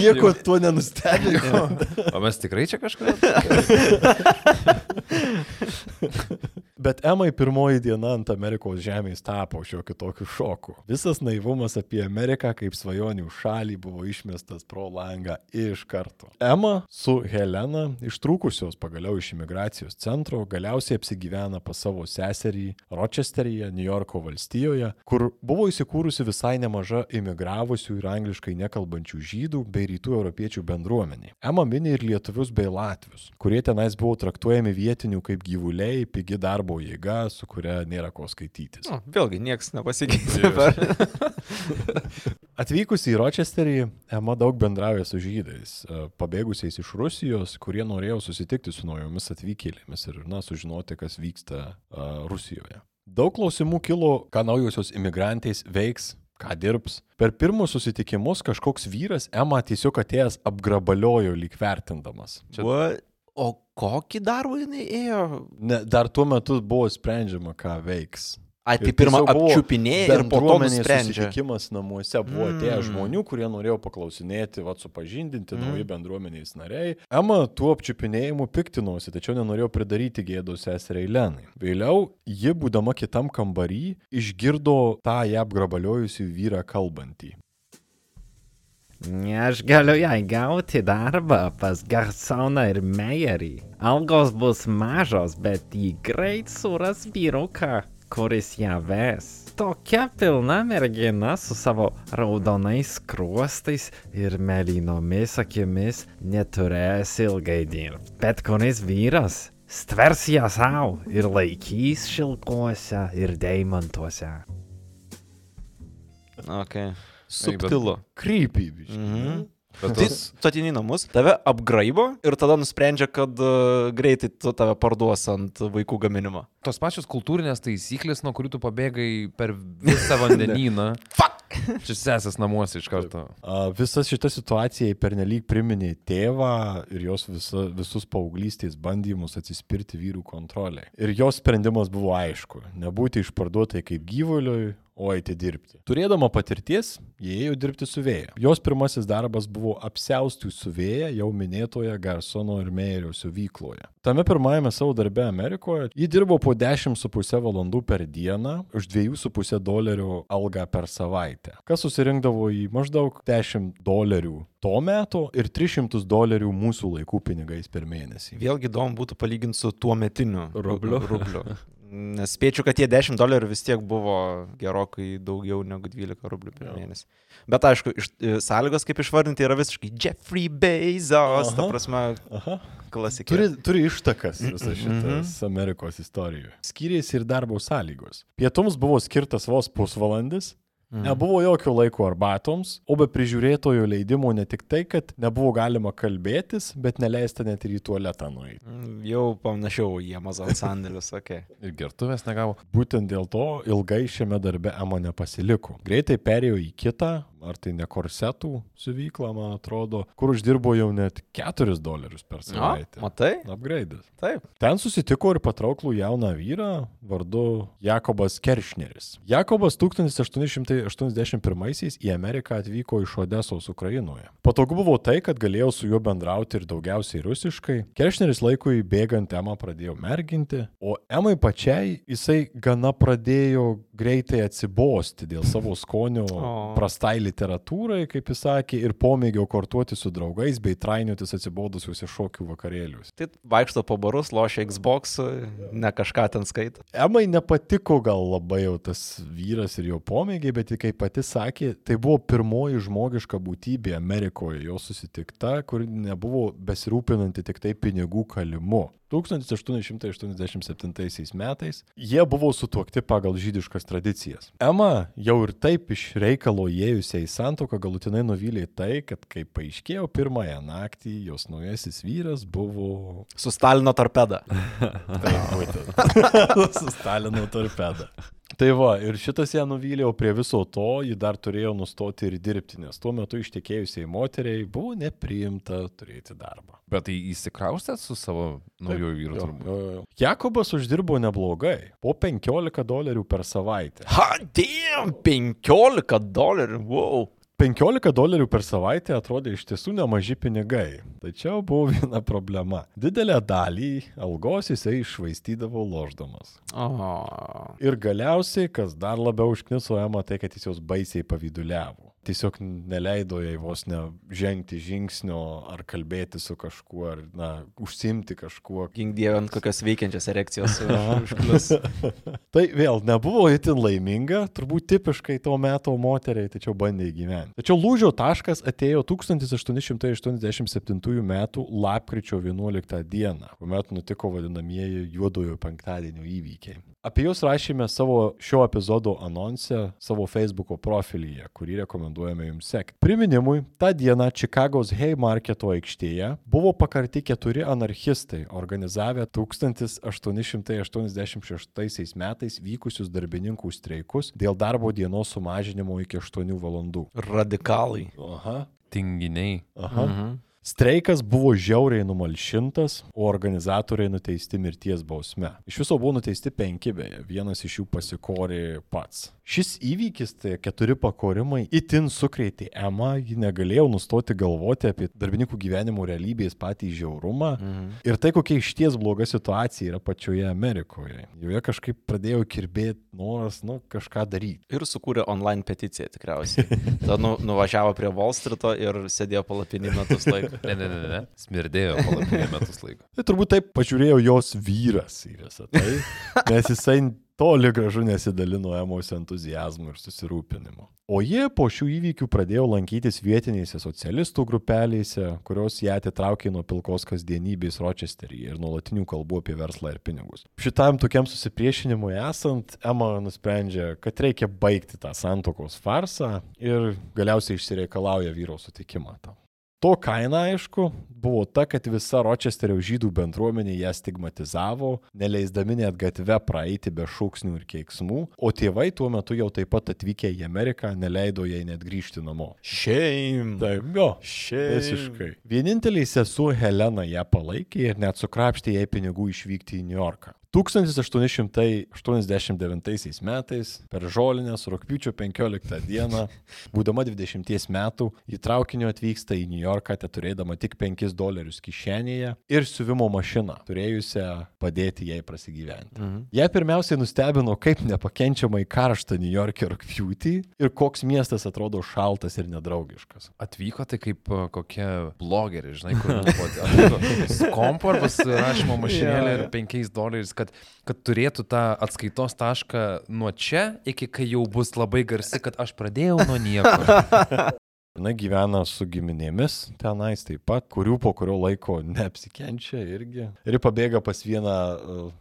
Nieko tuo nenustebino. O mes tikrai čia kažką. [LAUGHS] Bet Emai pirmoji diena ant Amerikos žemės tapo šiokiu tokiu šoku. Visas naivumas apie Ameriką kaip svajonių šalį buvo išmestas pro langą iš karto. Ema su Helena, ištrūkusios pagaliau iš imigracijos centro, galiausiai apsigyvena pas savo seserį Rochesteryje, New Yorko valstijoje, kur buvo įsikūrusi visai nemaža imigravusių ir angliškai nekalbančių žydų bei rytų europiečių bendruomenė. Ema mini ir lietuvius bei latvius, kurie tenais buvo traktuojami vietinių kaip gyvuliai, pigi darbo jėga, su kuria nėra ko skaitytis. Nu, vėlgi, niekas nepasikeitė. [LAUGHS] Atvykusi į Rochesterį, Ema daug bendrauja su žydais, e, pabėgusiais iš Rusijos, kurie norėjo susitikti su naujomis atvykėlėmis ir, na, sužinoti, kas vyksta uh, Rusijoje. Daug klausimų kilo, ką naujosios imigrantės veiks, ką dirbs. Per pirmus susitikimus kažkoks vyras Ema tiesiog atėjęs apgrabaliojo lyg vertindamas. What? O kokį darbą jinai ėjo? Ne, dar tuo metu buvo sprendžiama, ką veiks. Ai, tai Ir pirmą apčiupinėjo ir po to susitikimas namuose buvo atėję Mm. žmonių, kurie norėjo paklausinėti, va, supažindinti, Mm. nauji bendruomenės nariai. Ema tuo apčiupinėjimu piktinosi, tačiau nenorėjo pridaryti gėdos seseriai Lenai. Vėliau ji, būdama kitam kambarį, išgirdo tą ją apgrabaliojusį vyrą kalbantį. Aš galiu jai gauti darbą pas Garsoną ir Meierį. Algos bus mažos, bet jį greit suras vyruką, kuris ją ves. Tokia pilna mergina su savo raudonais kruostais ir melinomis akimis neturės ilgai dirbti. Bet kuris vyras stvers ją savo ir laikys šilkuose ir deimantuose. Ok. Subtilu. Krypy, biškai. Mhm. Bet Tai tos, tu ateini į namus, tave apgraibo ir tada nusprendžia, kad uh, greitai tu tave parduos ant vaikų gaminimo. tos pačios kultūrinės taisyklės, nuo kurių tu pabėgai per visą vandenyną. [LAUGHS] Fuck! Čia sesės namuose iš karto. A, Visa šita situacija pernelyg priminė tėvą ir jos visa, visus paauglystės bandymus atsispirti vyrų kontroliai. Ir jos sprendimas buvo aišku - nebūti išparduotai kaip gyvuliui, o eiti dirbti. Turėdama patirties, jie ėjo dirbti su vėja. Jos pirmasis darbas buvo apsiaustų su vėja jau minėtoje Garsono ir Meirio siuvykloje. Tame pirmajame savo darbe Amerikoje ji dirbo po 10,5 valandų per dieną už 2,5 dolerių algą per savaitę, kas susirinkdavo į maždaug 10 dolerių to meto ir 300 dolerių mūsų laikų pinigais per mėnesį. Vėlgi įdomu būtų palyginti su tuo metiniu Rubliu. rubliu. [LAUGHS] Nes spėčiau, kad tie 10 dolerių vis tiek buvo gerokai daugiau negu 12 rublių per mėnesį. Bet aišku, iš, e, sąlygos, kaip išvardinti, yra visiškai Jeffrey Bezos, ta Aha. prasme, Aha. klasikė. Turi, turi ištakas visas [CLEARS THROAT] šitas Amerikos istorijoje. Skyrėsi ir darbo sąlygos. Pietums buvo skirtas vos pusvalandis, Mhm. Nebuvo jokio laiko arbatoms, o be prižiūrėtojo leidimo ne tik tai, kad nebuvo galima kalbėtis, bet neleista net ir į tualetą nueiti. Mm, Jau panašiau į Amazon sandėlius, okei. Okay. [LAUGHS] Ir gertuvės negavo. Būtent dėl to ilgai šiame darbe Ema nepasiliko. Greitai perėjo į kitą, ar tai ne korsetų siuvyklą, man atrodo, kur uždirbo jau net 4 dolerius per savaitę. matai? Upgraidas. Taip. Ten susitiko ir patrauklų jauną vyrą vardu Jakobas Keršneris. Jakobas 1881-aisiais į Ameriką atvyko iš Odesos Ukrainoje. Patogu buvo tai, kad galėjau su juo bendrauti ir daugiausiai rusiškai. Keršneris laikui bėgant Emą pradėjo merginti, o Emai pačiai jisai gana pradėjo greitai atsibosti dėl savo skonio [LAUGHS] O. prastai literatūrai, kaip jis sakė, ir pomėgio kortuoti su draugais bei trainiotis atsibodusiuose šokių vakarėliuose. Tai vaikšto po barus, lošia Xbox, ne kažką ten skaito. Emai nepatiko gal labai jau tas vyras ir jo pomėgiai, bet ji, kaip pati sakė, tai buvo pirmoji žmogiška būtybė Amerikoje, jo susitikta, kur nebuvo besirūpinanti tik tai pinigų kalimu. 1887 metais jie buvo sutuokti pagal žydiškas tradicijas. Ema jau ir taip iš reikalo įėjusią į santoką galutinai nuvylė tai, kad kaip paaiškėjo pirmąją naktį, jos naujasis vyras buvo Su Stalino torpeda. [LAUGHS] Taip, būtent. [LAUGHS] Su Stalino torpeda. Tai va, ir šitas ją nuvylė, o prie viso to ji dar turėjo nustoti ir dirbti, nes tuo metu ištekėjusiai moteriai buvo nepriimta turėti darbą. Bet tai įsikraustėt su savo naujoju vyru turbūt. jo, jo. Jakobas uždirbo neblogai, po 15 dolerių per savaitę. Ha, damn, 15 dolerių, wow. 15 dolerių per savaitę atrodė iš tiesų nemaži pinigai. Tačiau buvo viena problema. Didelę dalį algos jisai išvaistydavo loždamas. O, Ir galiausiai, kas dar labiau užkniso Emą, tai kad jis jos baisiai pavyduliavo. Tiesiog neleido jai vos ne žengti žingsnio ar kalbėti su kažkuo, ar, na, užsimti kažkuo. dievą ant kokios veikiančios erekcijos [LAUGHS] užklius. Tai vėl nebuvo itin laiminga, turbūt tipiškai to meto moteriai, tačiau bandė įgyventi. Tačiau lūžio taškas atėjo 1887 m. lapkričio 11 d., kuomet nutiko vadinamieji juodojo penktadienio įvykiai. Apie juos rašėme savo šio epizodo anonse savo Facebook profilyje, kurį rekomenduojame jums sekti. Priminimui, tą dieną Čikagos Haymarketo aikštėje buvo pakarti keturi anarchistai, organizavę 1886 metais vykusius darbininkų streikus dėl darbo dienos sumažinimo iki 8 valandų. Radikalai. Aha. Tinginiai. Aha. Mhm. Streikas buvo žiauriai numalšintas, o organizatoriai nuteisti mirties bausme. Iš viso buvo nuteisti penki beje, vienas iš jų pasikorė pats. Šis įvykis, tai keturi pakorimai, itin sukrėtė Emą, ji negalėjo nustoti galvoti apie darbininkų gyvenimo realybės patį žiaurumą Mhm. ir tai, kokia išties bloga situacija yra pačioje Amerikoje. Joje kažkaip pradėjo kirbėti noras, nu, kažką daryti. Ir sukūrė online peticiją tikriausiai. Tada nu, nuvažiavo prie Wall Street'o ir sėdėjo palapinį metus laiko. Ne, ne, ne, ne. Smirdėjo palapinė metus laiko. Tai turbūt taip pažiūrėjo jos vyras į visą tai, nes jisai toli gražu nesidalino emocijų entuzijazmu ir susirūpinimu. O jie po šių įvykių pradėjo lankytis vietinėse socialistų grupelėse, kurios ją atitraukė nuo pilkos kasdienybės Rochesteryje ir nuolatinių kalbų apie verslą ir pinigus. Šitam tokiam susipriešinimui esant, Emma nusprendžia, kad reikia baigti tą santokos farsą ir galiausiai išsireikalauja vyro sutikimą tam. To kaina, aišku, buvo ta, kad visa Rochesterio žydų bendruomenė ją stigmatizavo, neleisdami net gatve praeiti be šūksnių ir keiksmų, o tėvai tuo metu jau taip pat atvykę į Ameriką neleido jai net grįžti namo. Šeim. Taip, jo. Šeim. Visiškai. Vieninteliai sesuo Helena ją palaikė ir net sukrapštė jai pinigų išvykti į New Yorką. 1889 metais per žolinės rūpiučio 15 dieną, būdama 20 metų, į traukinio atvyksta į New Yorką, turėdama tik 5 dolerius kišenėje ir siuvimo mašiną, turėjusią padėti jai prasigyventi. Mhm. Jie pirmiausiai nustebino, kaip nepakenčiamai karšta New York'e rūpjūtį ir koks miestas atrodo šaltas ir nedraugiškas. Atvyko tai kaip a, kokia blogerė, žinai, kur kompu arba rašymo mašinėlė ir 5 doleriais, kad kad, kad turėtų tą atskaitos tašką nuo čia iki kai jau bus labai garsi, kad aš pradėjau nuo nieko. [LAUGHS] Na gyvena su giminėmis tenais taip pat, kurių po kurio laiko neapsikenčia irgi. Ir pabėga pas vieną,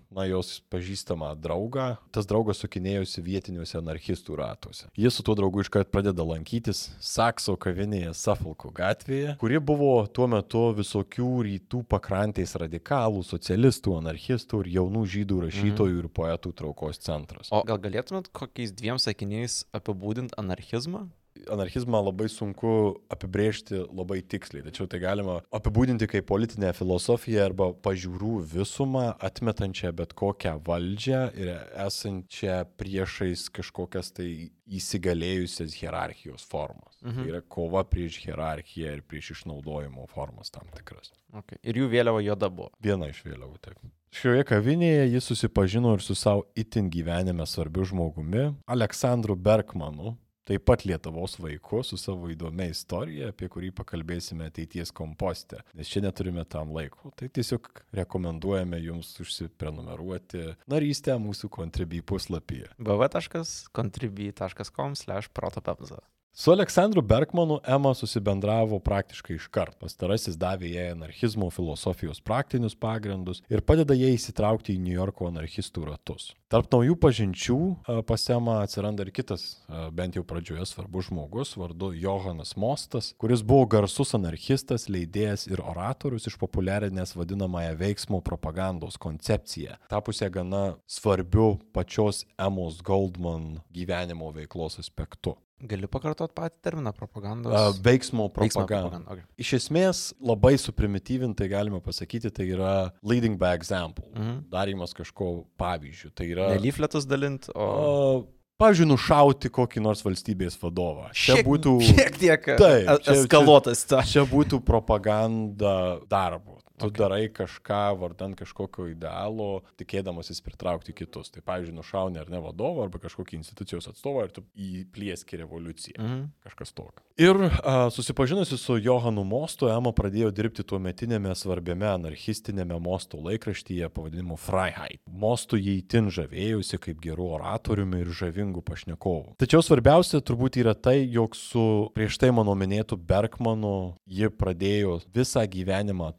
na, jos pažįstamą draugą. Tas draugas sukinėjosi vietiniuose anarchistų ratuose. Jis su tuo draugu iškart pradeda lankytis Sakso kavinėje Safalko gatvėje, kuri buvo tuo metu visokių rytų pakrantės radikalų, socialistų, anarchistų ir jaunų žydų rašytojų ir poetų traukos centras. O gal galėtumėt kokiais dviem sakiniais apibūdinti anarchizmą? Anarchizmą labai sunku apibrėžti labai tiksliai, tačiau tai galima apibūdinti kaip politinę filosofiją arba pažiūrų visumą, atmetančią bet kokią valdžią ir esančią priešais kažkokias tai įsigalėjusias hierarchijos formas. Mhm. Tai yra kova prieš hierarchiją ir prieš išnaudojimo formas tam tikras. Okay. Ir jų vėliava juoda buvo. Viena iš vėliavų, taip. Šioje kavinėje jis susipažino ir su savo itin gyvenime svarbiu žmogumi, Aleksandru Bergmanu, taip pat Lietuvos vaiku su savo įdomia istorija, apie kurį pakalbėsime ateities komposte, nes čia neturime tam laiko. Tai tiesiog rekomenduojame jums užsiprenumeruoti narystę mūsų Contribui puslapyje. www.contribui.com/protopepza. Su Aleksandru Bergmanu Ema susibendravo praktiškai iškart. Pastarasis davė jai anarchizmo filosofijos praktinius pagrindus ir padeda jai įsitraukti į New Yorko anarchistų ratus. Tarp naujų pažinčių a, pas Emą atsiranda ir kitas, a, bent jau pradžioje svarbus žmogus, vardu Johanas Mostas, kuris buvo garsus anarchistas, leidėjas ir oratorius išpopuliarinęs vadinamąją veiksmo propagandos koncepciją, tapusią gana svarbiu pačios Emos Goldman gyvenimo veiklos aspektu. Gali pakartot patį terminą propagandos? A, Veiksmo Veiksmo propaganda. propaganda, okay. Iš esmės, labai suprimityvintai galime pasakyti, tai yra leading by example. Mhm. Darymas kažko pavyzdžių. Tai yra... Ne lyfletus dalint, o... O, pavyzdžiui, nušauti kokį nors valstybės vadovą. Čia Šiek- būtų... Šiek tiek Taip, čia- eskaluotas ta. Čia būtų propaganda darbo. Tu Okay. darai kažką vardan kažkokio idealo, tikėdamasis pritraukti kitus. Tai pavyzdžiui, nušauni ar ne vadovą arba kažkokį institucijos atstovą ir tu įplieski revoliuciją. Mhm. Kažkas tokio. Ir a, susipažinusi su Johanu Mostu, Ema pradėjo dirbti tuo metinėme svarbiame anarchistinėme Mosto laikraštyje pavadinimu Freiheit. Mostu jį įtin žavėjusi kaip geru oratoriumi ir žavingu pašnekovu. Tačiau svarbiausia turbūt yra tai, jog su prieš tai mano minėtu Bergmanu ji pradėjo visą gyvenimą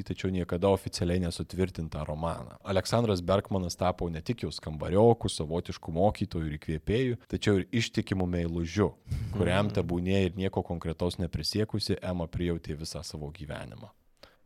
trukusį, tačiau niekada oficialiai nesutvirtintą romaną. Aleksandras Bergmanas tapo ne tik jos kambarioku, savotišku mokytoju ir įkvėpėju, tačiau ir ištikimu meilužiu, kuriam tebūnė ir nieko konkretaus neprisiekusi, Ema prijautė visą savo gyvenimą.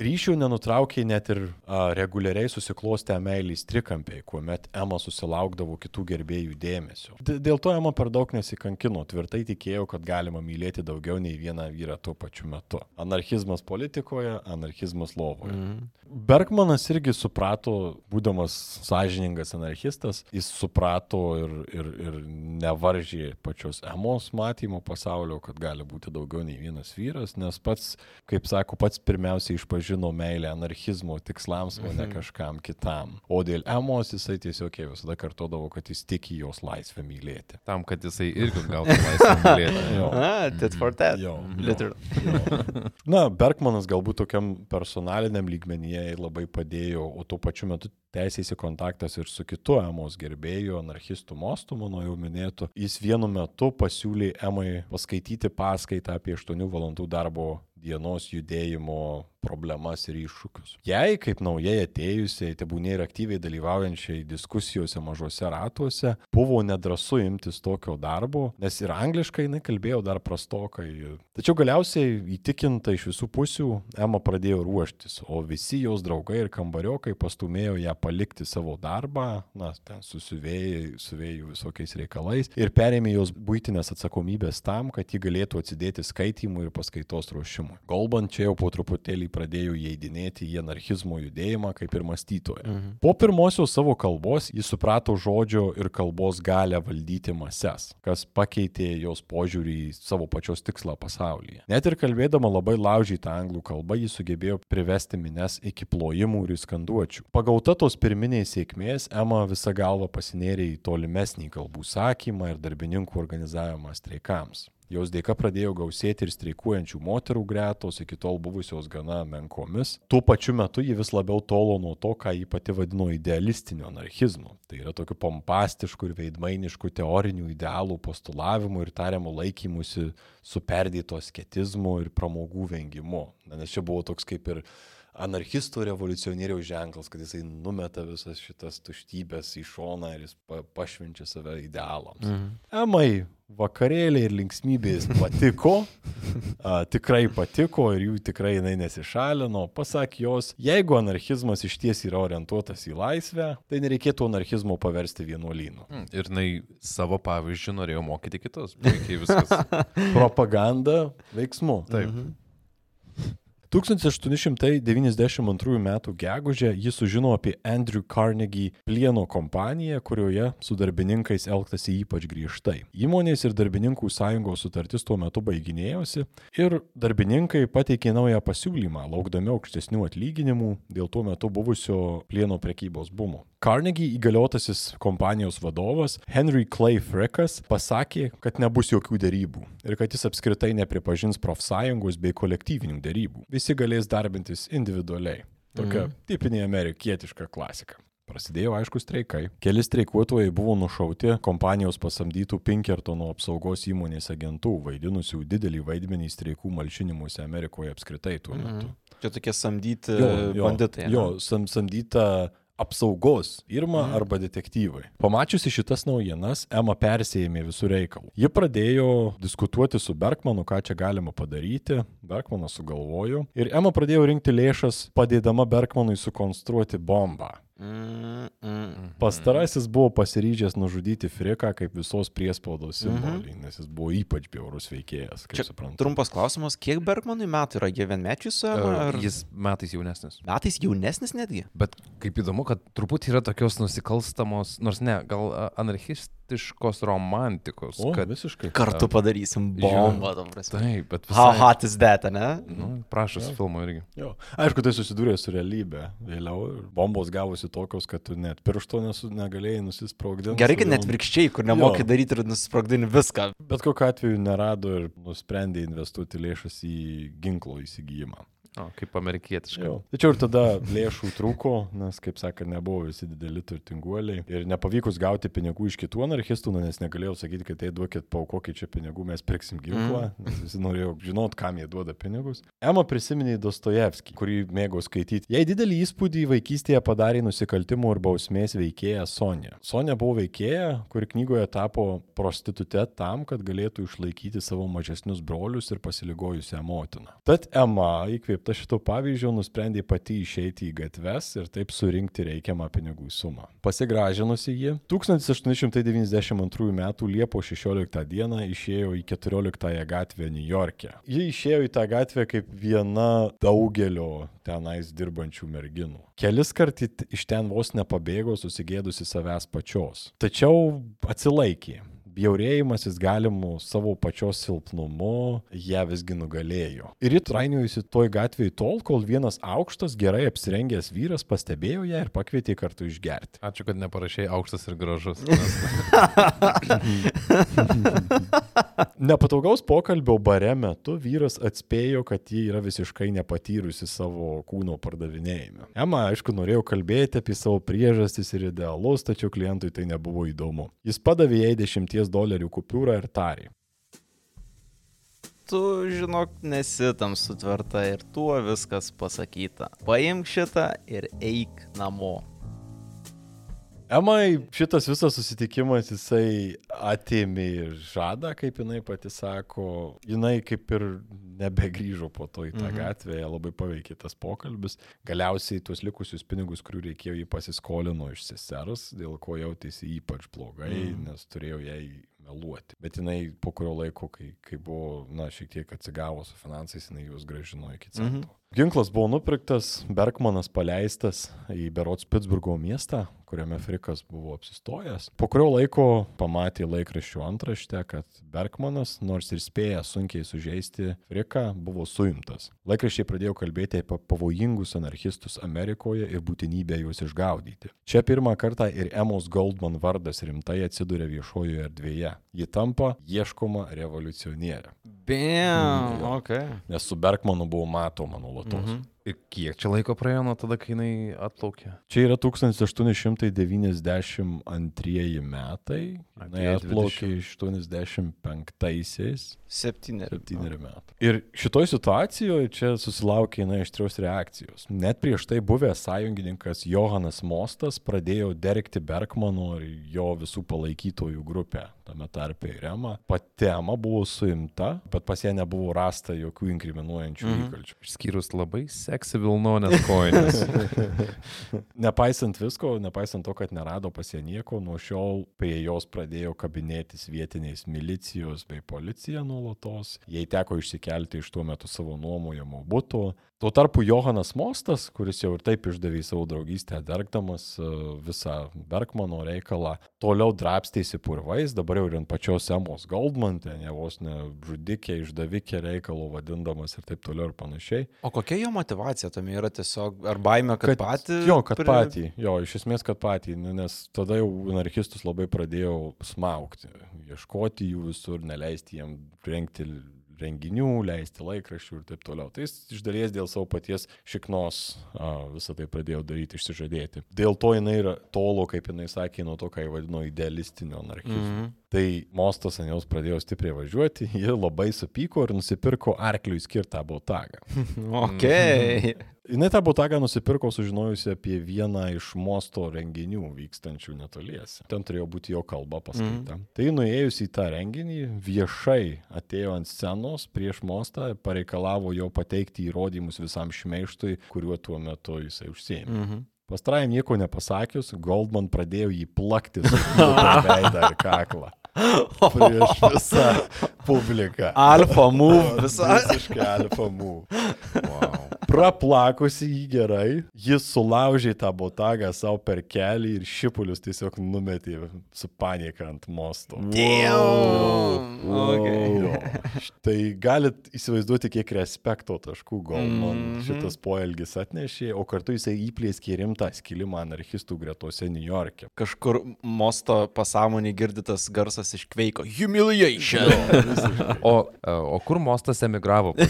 Ryšių nenutraukė net ir a, reguliariai susiklostę meilės trikampiai, kuomet Ema susilaukdavo kitų gerbėjų dėmesio. D dėl to Ema per daug nesikankino, tvirtai tikėjo, kad galima mylėti daugiau nei vieną vyrą tuo pačiu metu. Anarchizmas politikoje, anarchizmas lovoje. Mhm. Bergmanas irgi suprato, būdamas sąžiningas anarchistas, jis suprato ir, ir, ir nevaržė pačios emos matymo pasaulio, kad gali būti daugiau nei vienas vyras, nes pats, kaip sako, pats pirmiausiai išpažino meilę anarchizmo tikslams, o ne kažkam kitam. O dėl emos jisai tiesiog jai visada kartodavo, kad jis tiki jos laisvę mylėti. Tam, kad jisai irgi gautų laisvę [LAUGHS] mylėti. Jo. A, tit for that. Jo, jo. Literal. Na, Bergmanas galbūt tokiam personaliniam lygmenyje labai padėjo, o tuo pačiu metu teisėsi kontaktas ir su kitu Emos gerbėju, anarchistų mostu, mano jau minėtų. Jis vienu metu pasiūlė Emai paskaityti paskaitą apie 8 valandų darbo dienos judėjimo problemas ir iššūkius. Jei, kaip naujai atėjusiai, tebūnė ir aktyviai dalyvaujančiai diskusijose mažose ratuose, buvo nedrasu imtis tokio darbo, nes ir angliškai jinai kalbėjo dar prastokai. Tačiau galiausiai įtikinta iš visų pusių, Ema pradėjo ruoštis, o visi jos draugai ir kambariokai pastumėjo ją palikti savo darbą, na, ten susivėjai, suvėjų visokiais reikalais ir perėmė jos būtinės atsakomybės tam, kad ji galėtų atsidėti skaitimui ir paskaitos ruošimui. Golban čia jau po truputėlį pradėjo įeidinėti į anarchizmo judėjimą kaip ir mąstytoja. Mhm. Po pirmosios savo kalbos jis suprato žodžio ir kalbos galę valdyti mases, kas pakeitė jos požiūrį į savo pačios tikslą pasaulyje. Net ir kalbėdama labai laužytą anglų kalbą, jis sugebėjo privesti mines iki plojimų ir skanduočių. Pagauta tos pirminės sėkmės, Ema visą galvą pasinėrė į tolimesnį kalbų sakymą ir darbininkų organizavimą streikams. Jos dėka pradėjo gausėti ir streikuojančių moterų gretos, iki tol buvusios gana menkomis. Tuo pačiu metu ji vis labiau tolo nuo to, ką ji pati vadino idealistiniu anarchizmu. Tai yra tokiu pompastišku ir veidmainišku teorinių idealų postulavimu ir tariamų laikymusi su perdėto sketizmu ir pramogų vengimu. Na, Nes čia buvo toks kaip ir anarchistų revoliucionieriaus ženklas, kad jisai numeta visas šitas tuštybės į šoną ir jis pa pašvenčia save idealams. Mhm. Emai vakarėliai ir linksmybės patiko, a, tikrai patiko ir jų tikrai jinai nesišalino. Pasak jos, jeigu anarchizmas iš ties yra orientuotas į laisvę, tai nereikėtų anarchizmo paversti vienuolynu. Mm, Ir jinai savo pavyzdžių norėjo mokyti kitus. Propaganda veiksmu. Taip. 1892 m. gegužę jis sužino apie Andrew Carnegie plieno kompaniją, kurioje su darbininkais elgtasi ypač griežtai. Įmonės ir darbininkų sąjungos sutartis tuo metu baiginėjosi ir darbininkai pateikė naują pasiūlymą, laukdami aukštesnių atlyginimų dėl tuo metu buvusio plieno prekybos bumo. Carnegie įgaliotasis kompanijos vadovas Henry Clay Frickas pasakė, kad nebus jokių dėrybų ir kad jis apskritai nepripažins profsąjungos bei kolektyvinių dėrybų. Visi galės darbintis individualiai. Tokia mm. tipinė amerikietiška klasika. Prasidėjo aišku streikai. Keli streikuotojai buvo nušauti kompanijos pasamdytų Pinkertono apsaugos įmonės agentų, vaidinusių didelį vaidmenį streikų malšinimuose Amerikoje apskritai tuo metu. Mhm. Čia tokie samdyti Jo, jo, banditai. Jo, sam, samdyta apsaugos firma mhm. arba detektyvai. Pamačiusi šitas naujienas, Ema persėjėmė visų reikalų. Ji pradėjo diskutuoti su Bergmanu, ką čia galima padaryti. Bergmanas sugalvojo. Ir Ema pradėjo rinkti lėšas, padėdama Bergmanui sukonstruoti bombą. Mm, mm. Pastarasis buvo pasiryžęs nužudyti Friką kaip visos priespaudos simbolį, nes jis buvo ypač bjaurus veikėjas, kaip Čia suprantu. Trumpas klausimas, kiek Bergmanui metų yra jie vienmečiai su Ema? Ar Jis metais jaunesnis. metais jaunesnis netgi? Bet kaip įdomu, kad truputį yra tokios nusikalstamos, nors ne, gal anarchistiškos romantikos. O, kad, visiškai. Kartu padarysim bombą, tam prasme. taip, bet How visai. hot is that, ne? Nu, prašos filmo irgi. Jo. Aišku, tai susidūrė su realybė. Vėliau bombos gavosi tokios, kad tu net piršto nesu, negalėjai nusisprogdinti. Gerai, kad net virkščiai, kur nemokai Jo. daryti ir nusisprogdini viską. Bet kokiu atveju nerado ir nusprendė investuoti lėšas į ginklo įsigijimą. O, kaip amerikietiška. Jo. Tačiau ir tada lėšų trūko, nes, kaip sakė, nebuvo visi dideli turtinguoliai. Ir nepavykus gauti pinigų iš kitų anarchistų, na, nes negalėjau sakyti, kad tai duokit, paukokit čia pinigų, mes pirksim ginklą, mm. nes visi norėjo žinot, kam jie duoda pinigus. Ema prisiminė Dostojevskį, kurį mėgo skaityti. Jai didelį įspūdį vaikystėje padarė nusikaltimų ir bausmės veikėja Sonja. Sonja buvo veikėja, kuri knygoje tapo prostitute tam, kad galėtų išlaikyti savo mažesnius brolius ir pasiligojusią motiną. Tad Ema, įkvėpta šito pavyzdžio, nusprendė pati išeiti į gatves ir taip surinkti reikiamą pinigų sumą. Pasigražinusi ji, 1892 m. Liepos 16 d. išėjo į 14 gatvę New York'e. Ji išėjo į tą gatvę kaip viena daugelio tenais dirbančių merginų. Kelis kart iš ten vos nepabėgo susigėdusi savęs pačios. Tačiau atsilaikė. Bjaurėjimasis galimu savo pačios silpnumu ją visgi nugalėjo. Ir ji trainiojusi toj gatvėje tol, kol vienas aukštas, gerai apsirengęs vyras pastebėjo ją ir pakvietė kartu išgerti. Ačiū, kad neparašiai aukštas ir gražus. [LAUGHS] Nes, Nepataugaus pokalbio bare metu vyras atspėjo, kad ji yra visiškai nepatyrusi savo kūno pardavinėjime. Ema, aišku, norėjo kalbėti apie savo priežastis ir idealus, tačiau klientui tai nebuvo įdomu. Jis padavė jai 10 dolerių kupiūrą ir tarė. Tu, žinok, nesi tam sutverta ir tuo viskas pasakyta. Paimk šitą ir eik namo. Emai šitas visas susitikimas jisai atėmė žadą, kaip jinai pati sako. Jinai kaip ir nebegrįžo po to į tą mhm. gatvę, ją labai paveikė tas pokalbis. Galiausiai tuos likusius pinigus, kurių reikėjo, jį pasiskolino iš seseros, dėl ko jautėsi ypač blogai, mhm. nes turėjo jai meluoti. Bet jinai po kurio laiko, kai, kai buvo, na, šiek tiek atsigavo su finansais, jinai juos gražino iki centro. Mhm. Ginklas buvo nupirktas, Bergmanas paleistas į Berots Pittsburgo miestą, kuriame Frikas buvo apsistojęs. Po kurio laiko pamatė laikraščių antraštę, kad Bergmanas, nors ir spėja sunkiai sužeisti Friką, buvo suimtas. Laikraščiai pradėjo kalbėti apie pavojingus anarchistus Amerikoje ir būtinybę juos išgaudyti. Čia pirmą kartą ir Emos Goldman vardas rimtai atsiduria viešojoje erdvėje. Ji tampa ieškoma revoliucionierė. Bam, ok. Nes su Bergmanu buvo matoma nuolatos. Mhm. Ir kiek čia laiko praėjo nuo tada, kai jinai atplaukė? Čia yra 1892 metai. Jinai atplaukė 85-aisiais. Septyneri. Septyneri metai. Ir šitoj situacijoje čia susilaukė jinai aštrios reakcijos. Net prieš tai buvęs sąjungininkas Johanas Mostas pradėjo dergti Bergmano ir jo visų palaikytojų grupę, tame tarpe ir Rema. Pati Ema buvo suimta, bet pas ją nebuvo rasta jokių inkriminuojančių Mhm. įkalčių. Išskyrus labai seksy Vilnonės koinės. [LAUGHS] Nepaisant visko, nepaisant to, kad nerado pas ją nieko, nuo šiol prie jos pradėjo kabinėtis vietiniais milicijos bei policija nuolatos. Jai teko išsikelti iš tuo metu savo nuomojamo būtų. Tuo tarpu Johanas Mostas, kuris jau ir taip išdavė savo draugystę, dergdamas e, visą Bergmano reikalą, toliau drapstėsi purvais, dabar jau ir ant pačios Emos Goldman, ten jau vos ne žudikė, išdavikė reikalo vadindamas ir taip toliau ir panašiai. O kokia jo motivacija tame yra tiesiog, ar baime, kad, kad patį? Jo, kad pri- patį. Jo, iš esmės, kad patį. Nes tada jau anarchistus labai pradėjau smaukti. Ieškoti jų visur, neleisti jiem rengti renginių, leisti laikraščių ir taip toliau. Tai iš dalies dėl savo paties šiknos a, visą tai pradėjo daryti, išsižadėti. Dėl to jinai yra tolo, kaip jinai sakė, nuo to, ką jį vadino idealistinio anarchizmo. Mm. -hmm. Tai Mostas ant jos pradėjo stipriai važiuoti, ji labai supyko ir nusipirko arkliui skirtą botagą. [LAUGHS] Ok. Jis tą botagą nusipirko sužinojusi apie vieną iš mosto renginių vykstančių netoliese. Ten turėjo būti jo kalba paskaita. Mm. Tai nuėjus į tą renginį, viešai atėjo ant scenos prieš mostą, pareikalavo jo pateikti įrodymus visam šmeištui, kuriuo tuo metu jisai užsėmė. Mhm. Pastarajam nieko nepasakius, Goldman pradėjo jį plakti su [LAUGHS] veidą ir kaklą. Prieš visą [LAUGHS] publiką. Alfa move visą. Visiškai alfa move. Wow. Praplakusi jį gerai, jis sulaužė tą botagą savo per kelį ir šipulius tiesiog numetė su panika ant mosto. Damn. Okay. Jo. Tai galit įsivaizduoti, kiek respekto taškų Goldman Mhm. šitas poelgis atnešė, o kartu jisai įplėskė rimtą skilimą anarchistų gretose New York'e. Kažkur mosto pasąmonį girdytas garsas iš kveiko. Humiliation. O, e, o kur Mostas emigravo? [LAUGHS]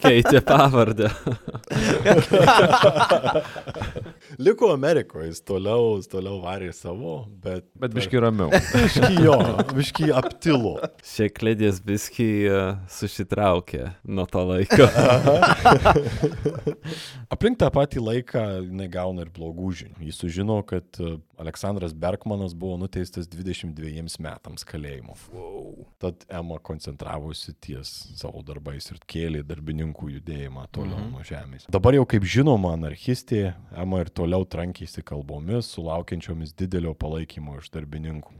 Keitė pavardę. [LAUGHS] Liko Amerikoje, jis toliau, toliau varė savo, bet... Bet biški ramiau. [LAUGHS] Biški jo, biški aptilo. Šeklėdės viskį susitraukė nuo to laiko. [LAUGHS] Aplink tą patį laiką jinai gauna ir blogų žinių. Jis sužino, kad e, Aleksandras Bergmanas buvo nuteistas 22 metams kalėjimo. Wow. Tad Ema koncentravosi ties savo darbais ir kėlė darbininkų judėjimą toliau mm -hmm. nuo žemės. Dabar jau kaip žinoma, anarchistė Ema ir toliau trankėsi kalbomis, sulaukiančiomis didelio palaikymo iš darbininkų.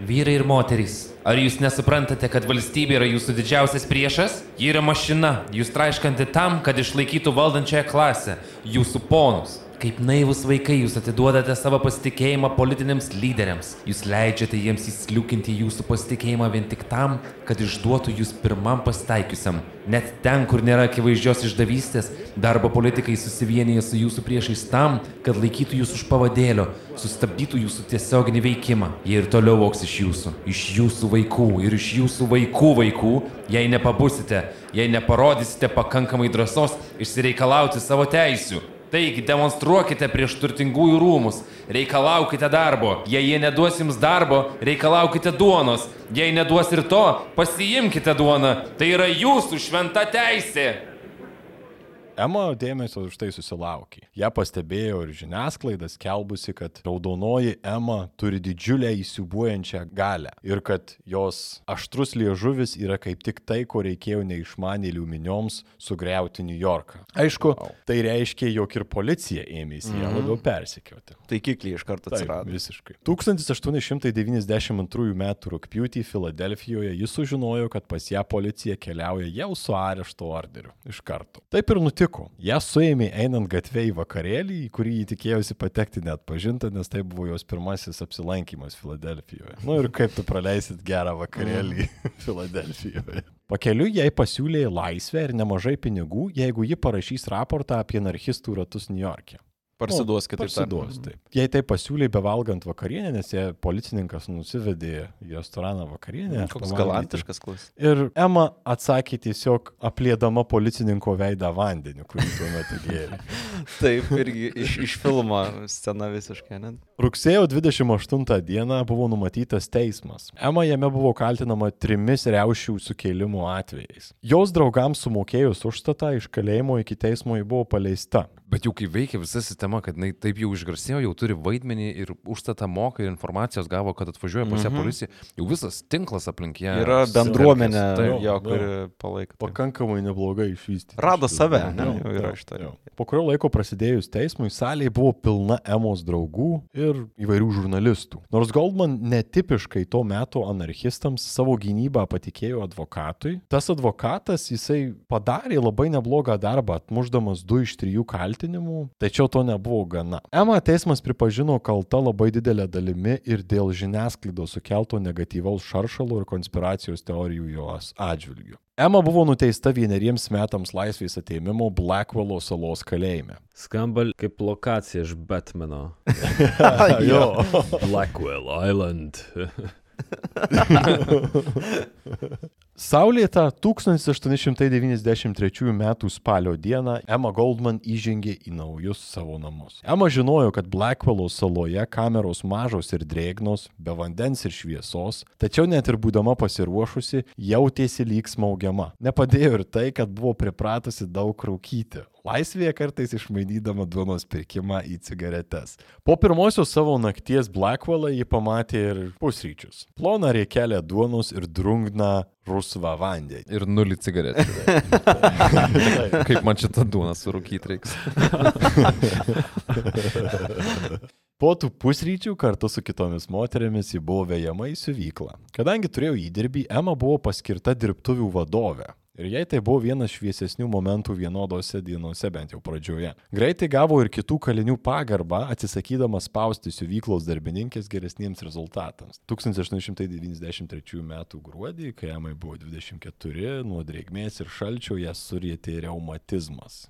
Vyrai ir moterys, ar jūs nesuprantate, kad valstybė yra jūsų didžiausias priešas? Ji yra mašina, jūs traiškanti tam, kad išlaikytų valdančiąją klasę, jūsų ponus. Kaip naivus vaikai jūs atiduodate savo pasitikėjimą politiniams lyderiams. Jūs leidžiate jiems įsliukinti jūsų pasitikėjimą vien tik tam, kad išduotų jūs pirmam pasitaikiusiam. Net ten, kur nėra akivaizdžios išdavystės, darbo politikai susivienyje su jūsų priešais tam, kad laikytų jūs už pavadėlio, sustabdytų jūsų tiesioginį veikimą. Jie ir toliau voks iš jūsų, iš jūsų vaikų ir iš jūsų vaikų vaikų, jei nepabusite, jei neparodysite pakankamai drąsos išsireikalauti savo teisių. Taigi demonstruokite prieš turtingųjų rūmus, reikalaukite darbo, jei jie neduos jums darbo, reikalaukite duonos, jei neduos ir to, pasiimkite duoną, tai yra jūsų šventa teisė. Ema dėmesio už tai susilaukė. Ja pastebėjo ir žiniasklaida skelbusi, kad raudonoji Ema turi didžiulę įsiubuojančią galę ir kad jos aštrus liežuvis yra kaip tik tai, ko reikėjo neišmanėlių minioms sugriauti New Yorką. Aišku, tai reiškia, jog ir policija ėmėsi ją labiau persekioti. Taikikliai iš karto Taip, atsirado. visiškai. 1892 m. rūpjūtį Filadelfijoje jis sužinojo, kad pas ją policija keliauja jau su arešto orderiu. Iš karto. Taip ir nutiko. Ja suėmė einant gatvė į vakarėlį, į kurį jį tikėjosi patekti net pažinta, nes tai buvo jos pirmasis apsilankimas Filadelfijoje. Na nu, ir kaip tu praleisit gerą vakarėlį [LAUGHS] Filadelfijoje. Pakeliui jai pasiūlė laisvę ir nemažai pinigų, jeigu ji parašys raportą apie anarchistų ratus New York'e. Parsiduos kitaip tariant. Parsiduos, taip. Jei tai pasiūlė bevalgant vakarienę, nes jie policininkas nusivedė į restoraną vakarienę. Koks pavalgyti. galantiškas klaus. Ir Ema atsakė tiesiog aplėdama policininko veidą vandeniu, kurį tuo metu gėrė. [LAUGHS] Taip, irgi iš, iš filmo scena visiškai, ne? Rugsėjo 28 dieną buvo numatytas teismas. Ema jame buvo kaltinama trimis riaušių sukėlimų atvejais. Jos draugams sumokėjus užstatą iš kalėjimo iki teismo ji buvo paleista. Bet jau kai veikia visa sistema, kad jinai taip jau išgarsėjo, jau turi vaidmenį ir užstatą moka ir informacijos gavo, kad atvažiuoja pas ją Mhm. policija, jau visas tinklas aplink ją. Yra bendruomenė, Taip. jo, kuri palaiko. tai. Pakankamai neblogai išvystyti. Rado šitą save, ne? Jo, Jau yra jo, šitą. jo. Po kurio laiko prasidėjus teismui, salėje buvo pilna Emos draugų ir įvairių žurnalistų. Nors Goldman netipiškai to meto anarchistams savo gynybą patikėjo advokatui, tas advokatas jisai padarė labai neblogą darbą, atmuždamas du iš trijų kaltinimų, tačiau to nebuvo gana. Ema teismas pripažino kalta labai didelė dalimi ir dėl žiniasklaidos sukelto negatyvaus šaršalo ir konspiracijos teorijų jos atžvilgių. Ema buvo nuteista vieneriems metams laisvės ateimimo Blackwello salos kalėjime. Skamba kaip lokacija iš Batmano. [LAUGHS] [LAUGHS] jo. Blackwell Island. [LAUGHS] Saulėtą 1893 m. spalio dieną Emma Goldman įžengė į naujus savo namus. Emma žinojo, kad Blackwello saloje kameros mažos ir drėgnos, be vandens ir šviesos, tačiau net ir būdama pasiruošusi, jautėsi lyg smaugiama. Nepadėjo ir tai, kad buvo pripratusi daug rūkyti. Laisvėje kartais išmainydama duonos pirkimą į cigaretes. Po pirmosios savo nakties Blackwellą ji pamatė ir pusryčius. Ploną riekelę duonos ir drungną rusvą vandenį. Ir nulį cigarečių. [LAUGHS] Kaip man šitą duoną surūkyti reiks. Po tų pusryčių kartu su kitomis moterimis ji buvo vejama į siuvyklą. Kadangi turėjo įdirbį, Ema buvo paskirta dirbtuvių vadovė. Ir jai tai buvo vienas šviesesnių momentų vienodose dienose, bent jau pradžioje. Greitai gavo ir kitų kalinių pagarbą, atsisakydama spausti siuvyklos darbininkės geresniems rezultatams. 1893 m. gruodį, kai Emai buvo 24, nuo drėgmės ir šalčio ją surėtė reumatizmas.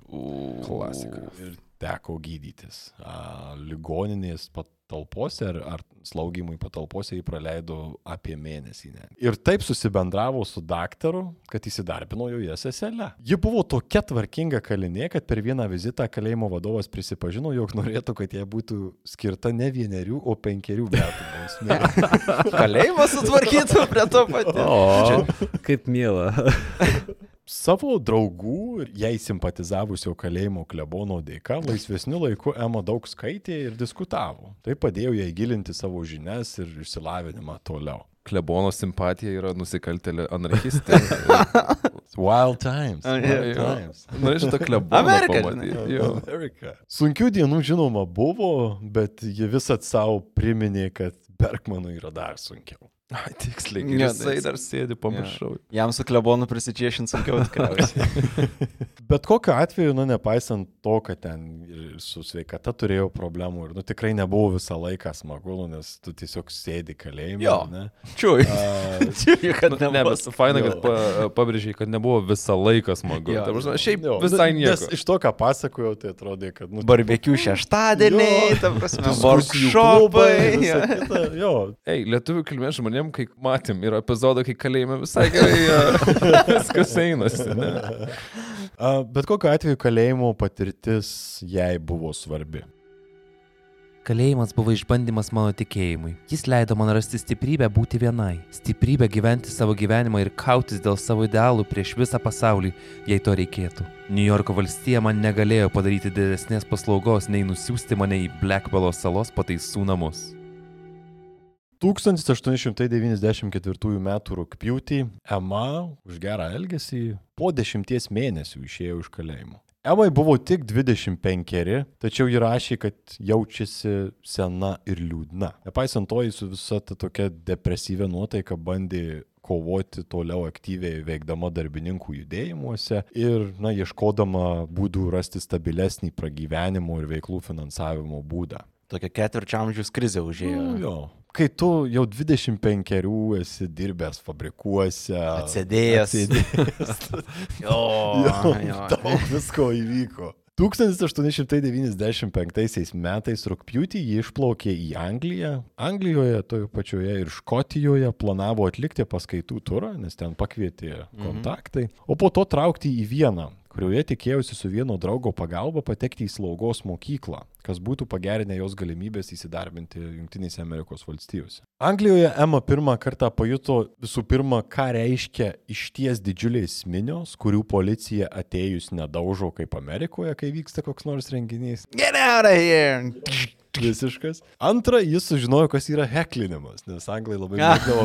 Klasika. Ir teko gydytis. A, ligoninės patalpose ar, ar slaugimui patalpose jį praleido apie mėnesį. Ne. Ir taip susibendravo su daktaru, kad įsidarbino joje seselę. Ji buvo tokia tvarkinga kalinė, kad per vieną vizitą kalėjimo vadovas prisipažino, jog norėtų, kad jai būtų skirta ne vienerių, o penkerių metų bausmė. [LAUGHS] Kalėjimą sutvarkytų prie to paties. O, kaip miela. [LAUGHS] Savo draugų ir jai simpatizavusio kalėjimo klebono dėka laisvesniu laiku Ema daug skaitė ir diskutavo. Tai padėjo jai gilinti savo žinias ir išsilavinimą toliau. Klebono simpatija yra nusikaltelė anarchistė. [LAUGHS] Wild times. Wild jo. times. Norėčiau tą kleboną Amerika. [LAUGHS] Amerika. Sunkių dienų žinoma buvo, bet ji visat savo priminė, kad Bergmanui yra dar sunkiau. Ai, tiksliai. Ir jisai tai- dar sėdi, pamiršau. Jam su klebonu prisičiešinti sunkiau tikriausiai. [LAUGHS] [LAUGHS] Bet kokiu atveju, nu, nepaisant to, kad ten ir su sveikata turėjau problemų ir, nu, tikrai nebuvo visą laiką smagu, nu, nes tu tiesiog sėdi kalėjime. Jo. Ne? Čiui. [LAUGHS] Čiui, kad Nu, Ne, nebuvo. bet faina, kad pa, pabrėžiai, kad nebuvo visą laiką smagu. Jo. Ta prasme, Šiaip jo, visai nu, nieko. Nes iš to, ką pasakojau, tai atrodė, kad... Nu, Barbekių [LAUGHS] šeštadieniai, Jo. ta prasme, kita, Jo, Ei, lietuvių kilmės žmonėm, kai matėm, yra epizodą, kai kalėjime visai gerai [LAUGHS] viskas einasi. Bet kokiu atveju kalėjimo patirtis jai buvo svarbi. kalėjimas buvo išbandymas mano tikėjimui. Jis leido man rasti stiprybę būti vienai. Stiprybę gyventi savo gyvenimą ir kautis dėl savo idealų prieš visą pasaulį, jei to reikėtų. New Yorko valstija man negalėjo padaryti didesnės paslaugos, nei nusiųsti mane į Blackballo salos pataisų namus. 1894 m. rūpjūtį Ema už gerą elgesį po dešimties mėnesių išėjo iš kalėjimo. Emai buvo tik 25, tačiau ji rašė, kad jaučiasi sena ir liūdna. Nepaisant to, jis su visa ta tokia depresyvia nuotaika bandė kovoti toliau aktyviai veikdama darbininkų judėjimuose ir, na, ieškodama būdų rasti stabilesnį pragyvenimo ir veiklų finansavimo būdą. Tokia ketvirčio amžiaus krizė užėjo. Nu, jo. Kai tu jau 25 esi dirbęs fabrikuose, Atsėdėjęs. atsėdėjęs [LAUGHS] Jo, jau [LAUGHS] jo. [LAUGHS] daug visko įvyko. 1895 metais rūpjūtį ji išplaukė į Angliją. Anglijoje, toje pačioje ir Škotijoje planavo atlikti paskaitų turą, nes ten pakvietė kontaktai, o po to traukti į Vieną, kurioje tikėjusi su vieno draugo pagalba patekti į slaugos mokyklą, kas būtų pagerinę jos galimybės įsidarbinti Junktinėse Amerikos valstijose. Anglijoje Emma pirmą kartą pajuto visų pirma, ką reiškia išties didžiulės minios, kurių policija atėjus nedaužo kaip Amerikoje, kai vyksta koks nors renginys. Get out of here! Visiškas. Antra, jis sužinojo, kas yra heklinimas, nes anglai labai [LAUGHS] mėgdavo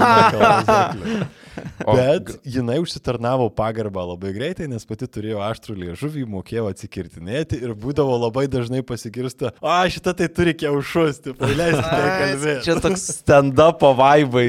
Bet jinai užsitarnavo pagarbą labai greitai, nes pati turėjo aštrų liežuvį, mokėjo atsikirtinėti ir būdavo labai dažnai pasigirsta, a, šitą tai turi kiaušus, tai leisti tai kalbėti. Čia toks stand-up vaibai.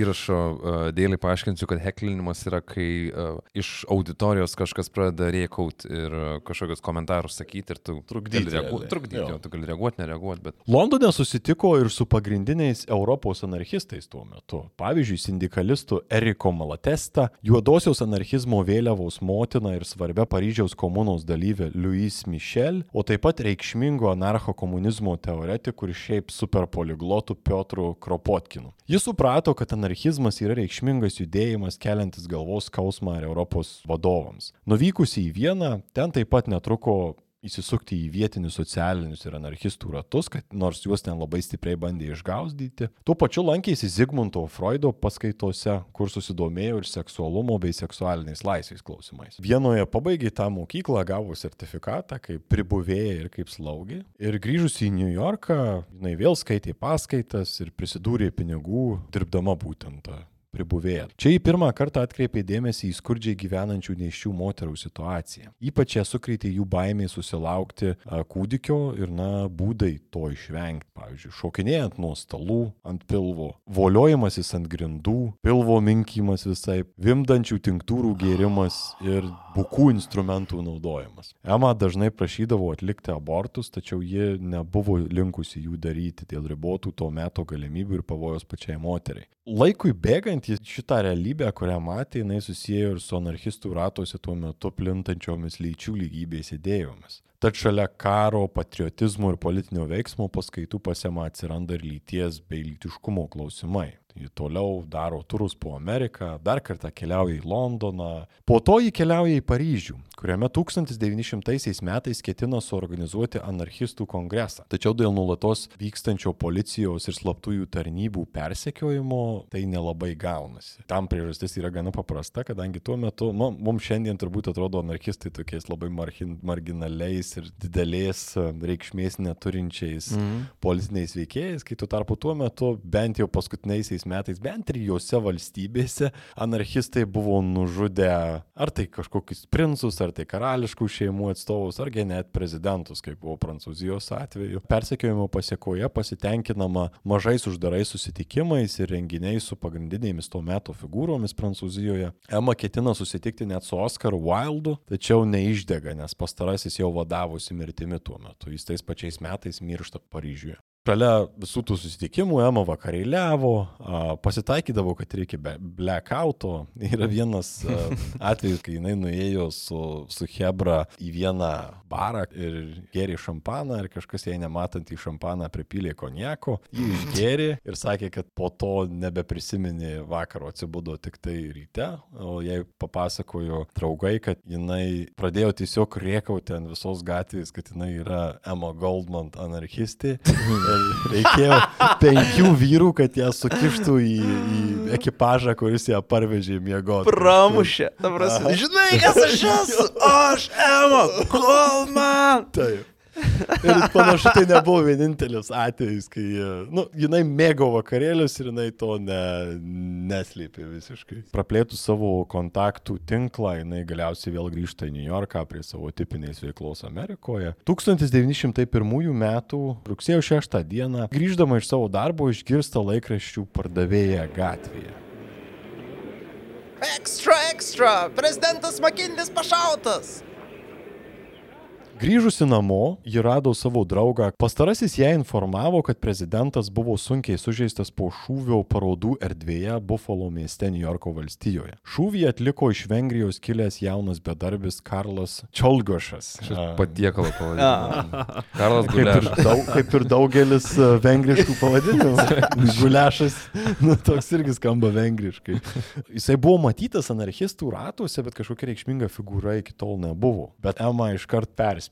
įrašo uh, dėlį paaiškinsiu, kad heklinimas yra, kai uh, iš auditorijos kažkas pradeda rėkauti ir uh, kažkokius komentarus sakyti ir tu Trukdyti. Trukdyti, Jo. jo, tu gali reaguoti, nereaguoti, bet... Londone susitiko ir su pagrindiniais Europos anarchistais tuo metu. Pavyzdžiui, sindikalistų Eriko Malatesta, juodosios anarchizmo vėliavos motina ir svarbia Paryžiaus komunos dalyvė Louis Michel, o taip pat reikšmingo anarcho komunizmo teoretiku ir šiaip superpoliglotų Piotru Kropotkinu. Jis suprato, kad anarchizmas yra reikšmingas judėjimas keliantis galvos skausmą ir Europos vadovams. Nuvykusi į Vieną, ten taip pat netruko įsisukti į vietinius socialinius ir anarchistų ratus, kad nors juos ten labai stipriai bandė išgausdyti. Tuo pačiu lankėsi Zigmunto Freudo paskaitose, kur susidomėjo ir seksualumo bei seksualiniais laisvės klausimais. Vienoje pabaigė tą mokyklą, gavo sertifikatą kaip pribuvėja ir kaip slaugė. Ir grįžusi į New Yorką, jinai vėl skaitė paskaitas ir prisidūrė pinigų, dirbdama būtent tą pribuvėja. Čia į pirmą kartą atkreipė dėmesį į skurdžiai gyvenančių neiščių moterų situaciją. Ypač ją sukreitė jų baimė susilaukti kūdikio ir, na, būdai to išvengti. Pavyzdžiui, šokinėjant nuo stalų ant pilvo, voliojimasis ant grindų, pilvo minkimas visai, vimdančių tinktūrų gėrimas ir bukų instrumentų naudojimas. Ema dažnai prašydavo atlikti abortus, tačiau ji nebuvo linkusi jų daryti dėl ribotų to meto galimybių ir pavojos pačiai moteriai. Laikui bėgant šitą realybę, kurią matė, jinai susiję ir su anarchistų ratuose tuo metu plintančiomis lyčių lygybės idėjomis. Tad šalia karo, patriotizmo ir politinio veiksmo paskaitų pasiema atsiranda ir lyties bei lytiškumo klausimai. Ji toliau daro turus po Ameriką, dar kartą keliauja į Londoną, po to ji keliauja į Paryžių, kuriame 1900 metais ketina suorganizuoti anarchistų kongresą. Tačiau dėl nulatos vykstančio policijos ir slaptųjų tarnybų persekiojimo tai nelabai gaunasi. Tam priežastis yra gana paprasta, kadangi tuo metu, nu, mums šiandien turbūt atrodo anarchistai tokiais labai margin, marginaliais ir didelės e, reikšmės neturinčiais Mhm. politiniais veikėjais, kai tuo tarpu tuo metu bent jau paskutiniaisiais metais, bent trijose valstybėse anarchistai buvo nužudę ar tai kažkokius princus, ar tai karališkų šeimų atstovus, argi net prezidentus, kaip buvo Prancūzijos atveju. Persekiojimo pasiekoje pasitenkinama mažais uždarais susitikimais ir renginiais su pagrindinėmis to meto figūromis Prancūzijoje. Emma ketina susitikti net su Oscar Wildu, tačiau neišdega, nes pastarasis jau vadavusi mirtimi tuo metu. Jis tais pačiais metais miršta Paryžiuje. Šalia visų tų susitikimų Ema vakarėliavo, pasitaikydavo, kad reikia blackouto. [LAUGHS] Yra vienas atvejis, kai jinai nuėjo su, su Hebra į vieną barą ir gėrė šampaną ir kažkas jai nematant į šampaną pripylė konjako, jį išgėrė ir sakė, kad po to nebeprisiminė vakaro, atsibudo tik tai ryte, o jai papasakojo draugai, kad jinai pradėjo tiesiog rėkauti ant visos gatvės, kad jinai yra Emma Goldman anarchistė. [LAUGHS] Reikėjo penkių vyrų, kad ją sukištų į, į ekipažą, kuris ją parvežė miegoti. Pramušė. Žinai, kas aš esu? Aš Ema Goldman. Taip. Ir panašu, tai nebuvo vienintelis atvejis, kai nu, jinai mėgo vakarėlius ir jinai to ne, neslėpė visiškai. Praplėtų savo kontaktų tinklą, jinai galiausiai vėl grįžta į New Yorką prie savo tipinės veiklos Amerikoje. 1901 m. rugsėjo 6 d. grįždama iš savo darbo išgirsta laikraščių pardavėją gatvėje. Ekstra, ekstra. Prezidentas Makinis pašautas. Grįžusi namo, ji rado savo draugą. Pastarasis ją informavo, kad prezidentas buvo sunkiai sužeistas po šūvio parodų erdvėje Buffalo mieste New Yorko valstijoje. Šūvį atliko iš Vengrijos kilęs jaunas bedarbis Karlas Čolgošas. A, Patiekalą pavadinimą. Karlas Kaip ir, Gulešas. daug, kaip ir daugelis vengriškų pavadinimų. [LAUGHS] Gulešas, nu, toks irgi skamba vengriškai. Jisai buvo matytas anarchistų ratuose, bet kažkokia reikšminga figūra iki tol nebuvo. Bet Emma iškart perspėjo.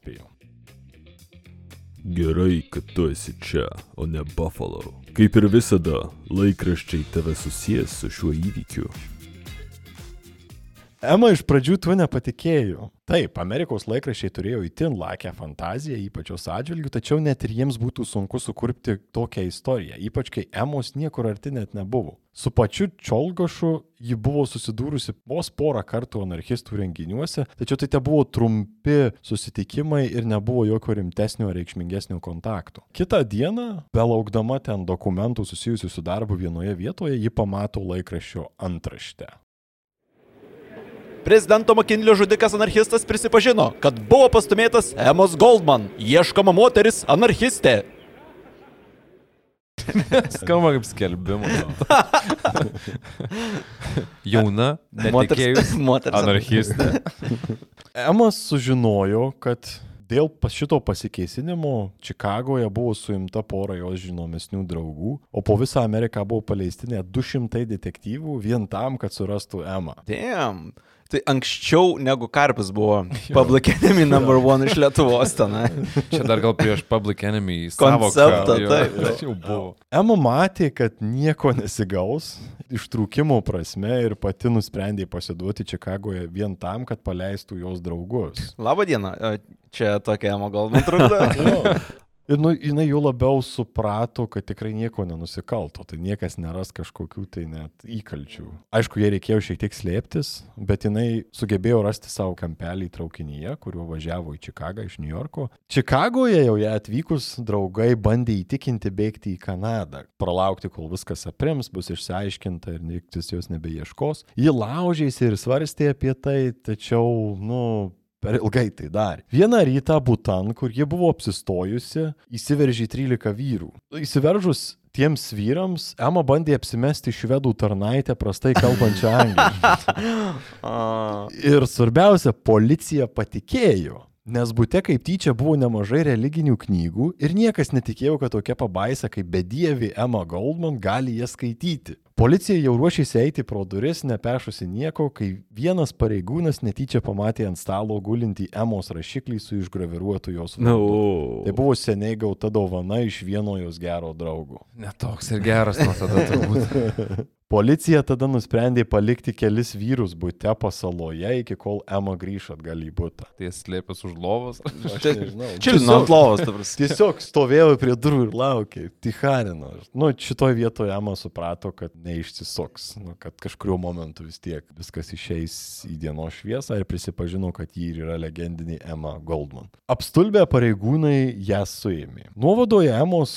Gerai, kad tu esi čia, o ne Buffalo. Kaip ir visada, laikraščiai tave susijęs su šiuo įvykiu. Ema iš pradžių tuo nepatikėjo. Taip, Amerikos laikraščiai turėjo įtin lakę fantaziją, ypač jos atžvilgių, tačiau net ir jiems būtų sunku sukurpti tokią istoriją, ypač kai Emos niekur arti net nebuvo. Su pačiu Čolgošu ji buvo susidūrusi vos porą kartų anarchistų renginiuose, tačiau tai te buvo trumpi susitikimai ir nebuvo jokio rimtesnio ar reikšmingesnio kontakto. Kitą dieną, belaukdama ten dokumentų susijusių su darbu vienoje vietoje, ji pamato laikraščio antraštę. Prezidento Makinlio žudikas anarchistas prisipažino, kad buvo pastumėtas Emos Goldman, ieškoma moteris anarchistė. [LAUGHS] Skamba kaip skelbimas. [LAUGHS] Jauna, netikėjus, [LAUGHS] moters anarchistė. Emas sužinojo, kad dėl šito pasikeisinimo Čikagoje buvo suimta pora jos žinomesnių draugų, o po visą Ameriką buvo paleisti net 200 detektyvų vien tam, kad surastų Emą. Damn. Tai anksčiau negu Karpis buvo [LAUGHS] Public Enemy number one iš Lietuvos tenai. [LAUGHS] Čia dar gal prieš Public Enemy Konceptą, taip, [LAUGHS] jo. Jau buvo. Ema matė, kad nieko nesigaus ištrūkimo prasme ir pati nusprendė pasiduoti Čikagoje vien tam, kad paleistų jos draugus. Labą dieną. E, Čia tokia Emo Goldman trukdo. Ir nu, jinai jau labiau suprato, kad tikrai nieko nenusikalto, tai niekas neras kažkokių tai net įkalčių. Aišku, jai reikėjo šiek tiek slėptis, bet jinai sugebėjo rasti savo kampelį traukinyje, kuriuo važiavo į Čikagą iš New Yorko. Čikagoje jau ją atvykus draugai bandė įtikinti bėgti į Kanadą, pralaukti, kol viskas aprims, bus išsiaiškinta ir niktis jos nebeieškos. Ji laužėsi ir svarstė apie tai, tačiau, nu, Per ilgai tai darė. Vieną rytą būtan, kur jie buvo apsistojusi, įsiveržė 13 vyrų. Įsiveržus tiems vyrams, Ema bandė apsimesti švedų tarnaitę prastai kalbančią angliškai. [LAUGHS] Ir svarbiausia, policija patikėjo. Nes būte kaip tyčia buvo nemažai religinių knygų ir niekas netikėjo, kad tokia pabaisa kaip bedievi Emma Goldman gali jas skaityti. Policija jau ruošėsi eiti pro duris, nepešusi nieko, kai vienas pareigūnas netyčia pamatė ant stalo gulintį Emos rašiklį su išgraviruotu jos vardu. Tai o. buvo seniai gauta dovana iš vieno jos gero draugo. Netoks ir geras nuo tada turbūt. [LAUGHS] Policija tada nusprendė palikti kelis vyrus būte pasaloje, iki kol Ema grįš atgal į būtą. Tai slėpės už lovos. Aš nežinau. Čilino ant lovos, ta prasme. Tiesiog stovėjo prie durų ir laukė, Tiharino. Nu, šitoje vietoje Ema suprato, kad neišsisuks, nu, kad kažkuriuo momentu vis tiek viskas išeis į dienos šviesą ir prisipažino, kad ji ir yra legendinė Emma Goldman. Apstulbę pareigūnai ją suėmė. Nuovadoje Emos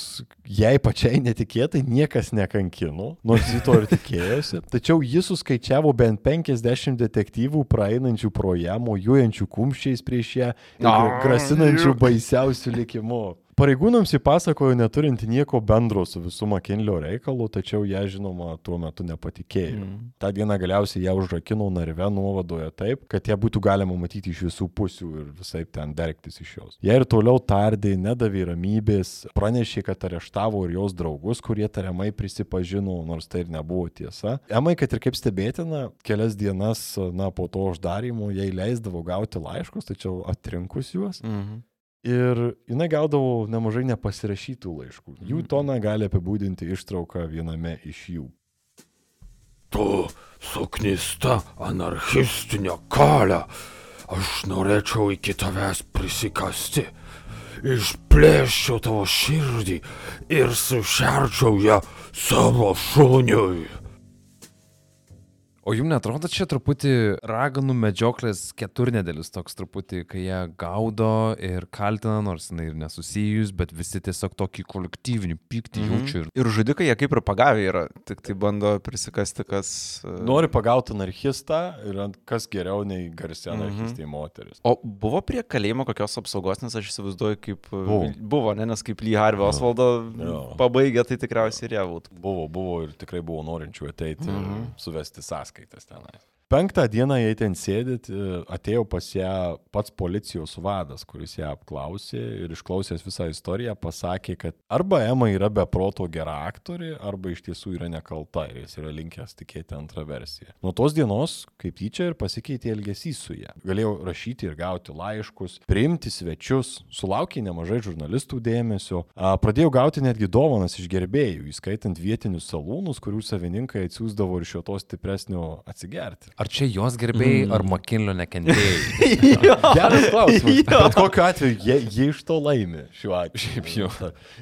jai pačiai netikėtai niekas nekankino, nors ji to ir tikėjosi, [LAUGHS] tačiau jis suskaičiavo bent 50 detektyvų praeinančių pro ją, mojuojančių kumščiais prieš ją ir gra- grasinančių baisiausių likimu. Pareigūnams įpasakojo neturinti nieko bendro su visų Makinlio reikalu, tačiau jie, žinoma, tuo metu nepatikėjo. Mm. Ta diena galiausiai ją užrakino narve nuovadoje taip, kad ją būtų galima matyti iš visų pusių ir visai ten dergtis iš jos. Jie ir toliau tardė, nedavė ramybės, pranešė, kad areštavo ir jos draugus, kurie tariamai prisipažino, nors tai ir nebuvo tiesa. Emai, kad ir kaip stebėtina, kelias dienas, na, po to uždarimo jai leisdavo gauti laiškus, tačiau atrinkus juos. Mhm. Ir jinai gaudavo nemažai nepasirašytų laiškų. Jų toną gali apibūdinti ištrauka viename iš jų. Tu suknista anarchistinė kalė. Aš norėčiau iki tavęs prisikasti. Išplėščiau tavo širdį ir sušerčiau ją savo šuniui. O jums netrodo čia truputį raganų medžioklės keturnedėlis toks truputį, kai jie gaudo ir kaltina, nors jinai ir nesusijus, bet visi tiesiog tokį kolektyvinį pyktį Mhm. jaučia. Ir Ir žudikai jie kaip ir pagavę yra, tik tai bando prisikasti, kas... e, Nori pagauti anarchistą ir kas geriau nei garsi Mhm. anarchistai moteris. O buvo prie kalėjimo kokios apsaugos, nes aš įsivaizduoju, kaip... e, Buvo. Buvo, ne, nes kaip Lee Harvey Osvaldo pabaigė, tai tikriausiai ir jie būtų. Buvo, buvo ir tikrai buvo norinčių ateiti ir Mhm. suvesti sąskaitas tenai. Penktą dieną, jei ten sėdit, e, atėjo pas ją pats policijos vadas, kuris ją apklausė ir išklausęs visą istoriją pasakė, kad arba Ema yra beproto gera aktorė, arba iš tiesų yra nekalta ir jis yra linkęs tikėti antrą versiją. Nuo tos dienos, kaip tyčia, ir pasikeitė elgesys su ją. Galėjau rašyti ir gauti laiškus, priimti svečius, sulaukė nemažai žurnalistų dėmesio, pradėjau gauti netgi dovanas iš gerbėjų, įskaitant vietinius salūnus, kurių savininkai atsiųsdavo ir šio to stipresnio atsigerti. Ar čia jos gerbėjai, Mhm. ar Makinlio nekentėjai? [LAUGHS] Geras klausimas. Bet kokiu atveju jie, jie iš to laimi šiuo atveju.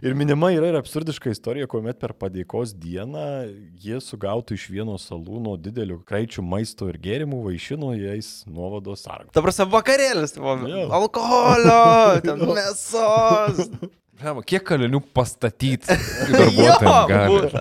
Ir minima yra ir absurdiška istorija, kuomet per padėkos dieną jie sugautų iš vieno salūno didelių kraičių maisto ir gėrimų vaišino jais nuovados sargą. Ta prasme, vakarėlis, tai alkoholio, [LAUGHS] mėsos. Žinoma, kiek kalinių pastatyti [LAUGHS] darbuotojams?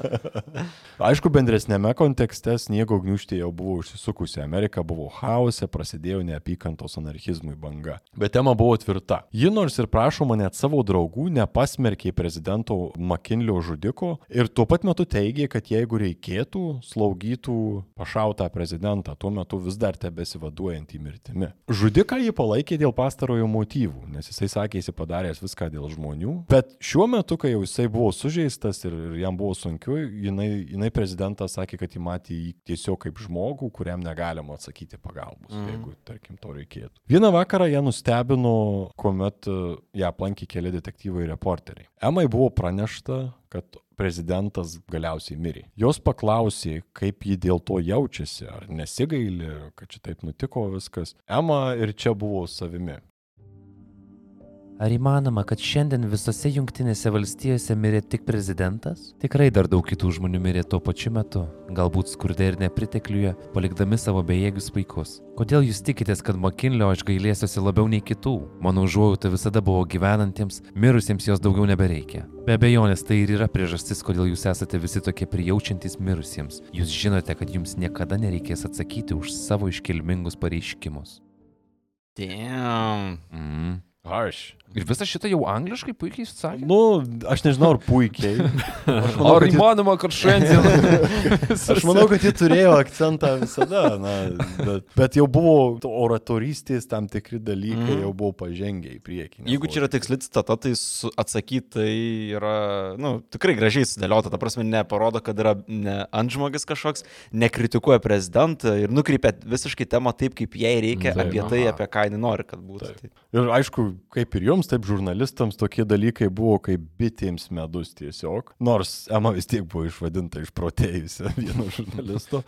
Aišku, bendresnėme kontekste sniego gniužtė jau buvo užsisukusi, Amerika buvo chaose, prasidėjo neapykantos anarchizmui banga. Bet tema buvo tvirta. Ji nors ir prašoma net savo draugų nepasmerkė prezidento Makinlio žudiko ir tuo pat metu teigė, kad jeigu reikėtų, slaugytų pašautą prezidentą, tuo metu vis dar tebesivaduojantį mirtimi. Žudiką jį palaikė dėl pastarojo motyvų, nes jisai sakė, jis padaręs viską dėl žmonių. Bet šiuo metu, kai jau jisai buvo sužeistas ir, ir jam buvo sunku, jinai, jinai prezidentas sakė, kad jį matė jį tiesiog kaip žmogų, kuriam negalima atsakyti pagalbos, mm. jeigu, tarkim, to reikėtų. Vieną vakarą ją nustebino, kuomet e, ją aplankė keli detektyvai ir reporteriai. Emai buvo pranešta, kad prezidentas galiausiai mirė. Jos paklausė, kaip ji dėl to jaučiasi, ar nesigaili, kad čia taip nutiko viskas. Ema ir čia buvo savimi. Ar įmanoma, kad šiandien visose jungtinėse valstijose mirė tik prezidentas? Tikrai dar daug kitų žmonių mirė tuo pačiu metu, galbūt skurde ir nepritekliuje, palikdami savo bejėgius vaikus. Kodėl jūs tikitės, kad Makinlio aš gailėsiuosi labiau nei kitų? Mano užuojauta visada buvo gyvenantiems, mirusiems jos daugiau nebereikia. Be abejonės tai ir yra priežastis, kodėl jūs esate visi tokie prijaučiantys mirusiems. Jūs žinote, kad jums niekada nereikės atsakyti už savo iškilmingus pareiškimus. Damn. Mm. Aš. Ir visą šitą jau angliškai puikiai sakė. Nu, aš nežinau, ar puikiai. [LAUGHS] Aš manau, Ar kad ji, įmanoma, kad šiandien... [LAUGHS] aš manau, kad ji turėjo akcentą visada, na, bet, bet jau buvo to oratorystės tam tikri dalykai, mm. jau buvo pažengę į priekį. Jeigu čia yra tiksli citata, tai su- atsakyti tai yra, na, nu, tikrai gražiai sudėliota. Ta prasme, neparodo, kad yra ne antžmogis kažkoks, nekritikuoja prezidentą ir nukreipia visiškai temą taip, kaip jai reikia, Taip. apie tai, Aha. apie ką jinai nori, kad būtų. Taip. Tai. Ir aišku, kaip ir jums, taip žurnalistams tokie dalykai buvo kaip bitėms medus tiesiog. Nors Ema vis tiek buvo išvadinta išprotėjusi vieno žurnalisto.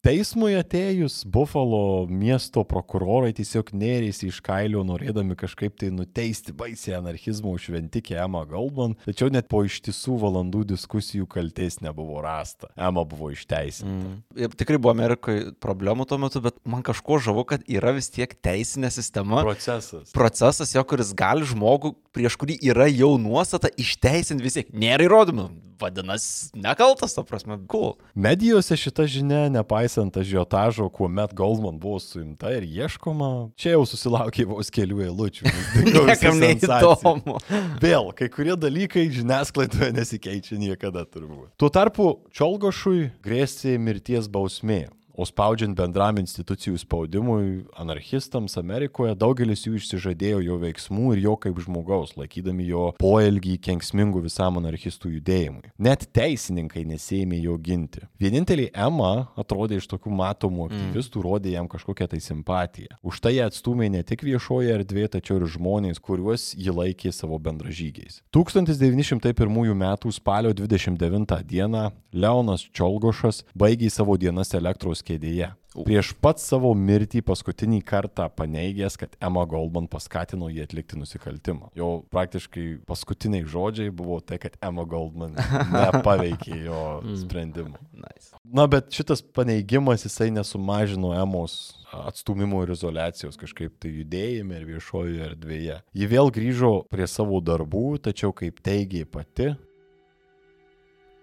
Teismui atėjus Buffalo miesto prokurorai tiesiog nėrėsi iš kailio, norėdami kažkaip tai nuteisti baisę anarchizmo šventikę Emma Goldman, tačiau net po ištisų valandų diskusijų kalties nebuvo rasta. Emma buvo išteisinta. Mm. Tikrai buvo Amerikoje problemų tuo metu, bet man kažko žavu, kad yra vis tiek teisinė sistema. Procesas. procesas, jo, kuris gali žmogų, prieš kurį yra jau nuostata, išteisinti vis tiek. Nėra įrodymų. Vadinasi, nekaltas, ta prasme, cool. Medijose šita žinia, nepaisant nepaisant ažiotažo, kuomet Goldman buvo suimta ir ieškoma, čia jau susilaukė vos kelių eilučių. [LAUGHS] Niekam neįdomu. Vėl, kai kurie dalykai žiniasklaidoje nesikeičia niekada turbūt. Tuo tarpu Čolgošui grėsė mirties bausmė. O spaudžiant bendram institucijų spaudimui anarchistams Amerikoje, daugelis jų išsižadėjo jo veiksmų ir jo kaip žmogaus, laikydami jo poelgį kenksmingų visam anarchistų judėjimui. Net teisininkai nesėmė jo ginti. Vienintelį Emma atrodė iš tokių matomų aktyvistų, rodė jam kažkokią tai simpatiją. Už tai ją atstumė ne tik viešoje erdvėje, tačiau ir žmonės, kuriuos ji laikė savo bendražygiais. 1901 m. spalio 29 d. Leonas Čolgošas baigė savo dienas elektros kėdėje. Prieš pat savo mirtį paskutinį kartą paneigęs, kad Emma Goldman paskatino jį atlikti nusikaltimą. Jo praktiškai paskutiniai žodžiai buvo tai, kad Emma Goldman [LAUGHS] nepaveikė jo sprendimų. Nice. Na, bet šitas paneigimas jisai nesumažino Emos atstumimo ir izolacijos kažkaip tai judėjime ir viešojoje erdvėje. Ji vėl grįžo prie savo darbų, tačiau kaip teigė pati,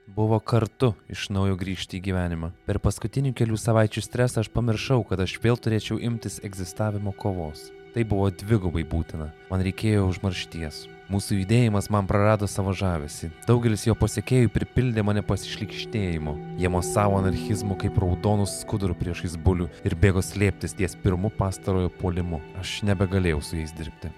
Buvo kartu iš naujo grįžti į gyvenimą. Per paskutinių kelių savaičių stresą aš pamiršau, kad aš vėl turėčiau imtis egzistavimo kovos. Tai buvo dvigubai būtina. Man reikėjo užmaršties. Mūsų judėjimas man prarado savo žavesį. Daugelis jo pasiekėjų pripildė mane pasišlikštėjimu. Jie mosavo anarchizmu kaip raudonus skudurų priešais bulių ir bėgo slėptis ties pirmu pastarojo puolimu. Aš nebegalėjau su jais dirbti.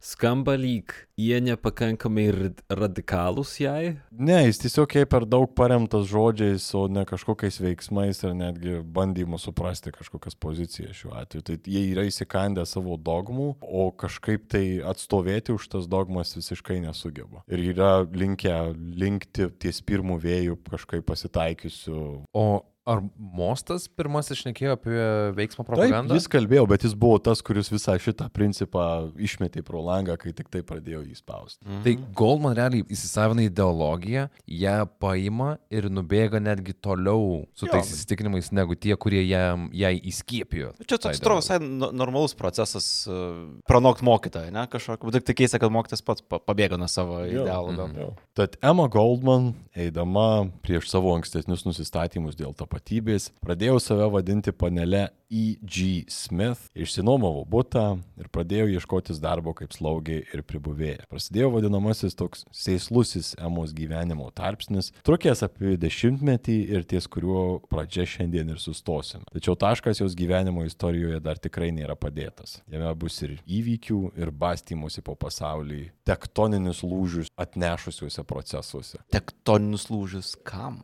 Skamba lyg jie nepakankamai rad- radikalūs jai. Ne, jis tiesiog jai per daug paremtas žodžiais, o ne kažkokiais veiksmais ir netgi bandymu suprasti kažkokias pozicijas šiuo atveju. Tai jie yra įsikandę savo dogmų, o kažkaip tai atstovėti už tas dogmas visiškai nesugeba. Ir yra linkę linkti ties pirmų vėjų kažkaip pasitaikiusių. O ar Mostas pirmasis šnekėjo apie veiksmo Taip, propagandą? jis kalbėjo, bet jis buvo tas, kuris visą šitą principą išmetė pro langą, kai tik tai pradėjo jį spausti. Tai Goldman realiai įsisavina ideologiją, ją paima ir nubėga netgi toliau su Jo. tais įsitikinimais negu tie, kurie jam, jai įskiepijo. Čia tą toks, atrodo, visai no- normalus procesas uh, pranokti mokytoją, ne kažkokį. Bet tik keista, kad mokytas pats pa- pabėga nuo savo Jo, idealų. gal. Jo. Tad Emma Goldman, eidama prieš savo ankstesnius nusistatymus dėl tapatybės, pradėjo save vadinti panele E.G. Smith, išsinuomavo būtą ir pradėjo ieškotis darbo kaip slaugė ir pribuvėja. Prasidėjo vadinamasis toks sėslusis Emos gyvenimo tarpsnis, trukęs apie dešimtmetį ir ties kuriuo pradžia šiandien ir sustosime. Tačiau taškas jos gyvenimo istorijoje dar tikrai nėra padėtas. Jame bus ir įvykių, ir bastymosi po pasaulį, tektoninius lūžius atnešusiuose procesuose. Tektoninius lūžius kam?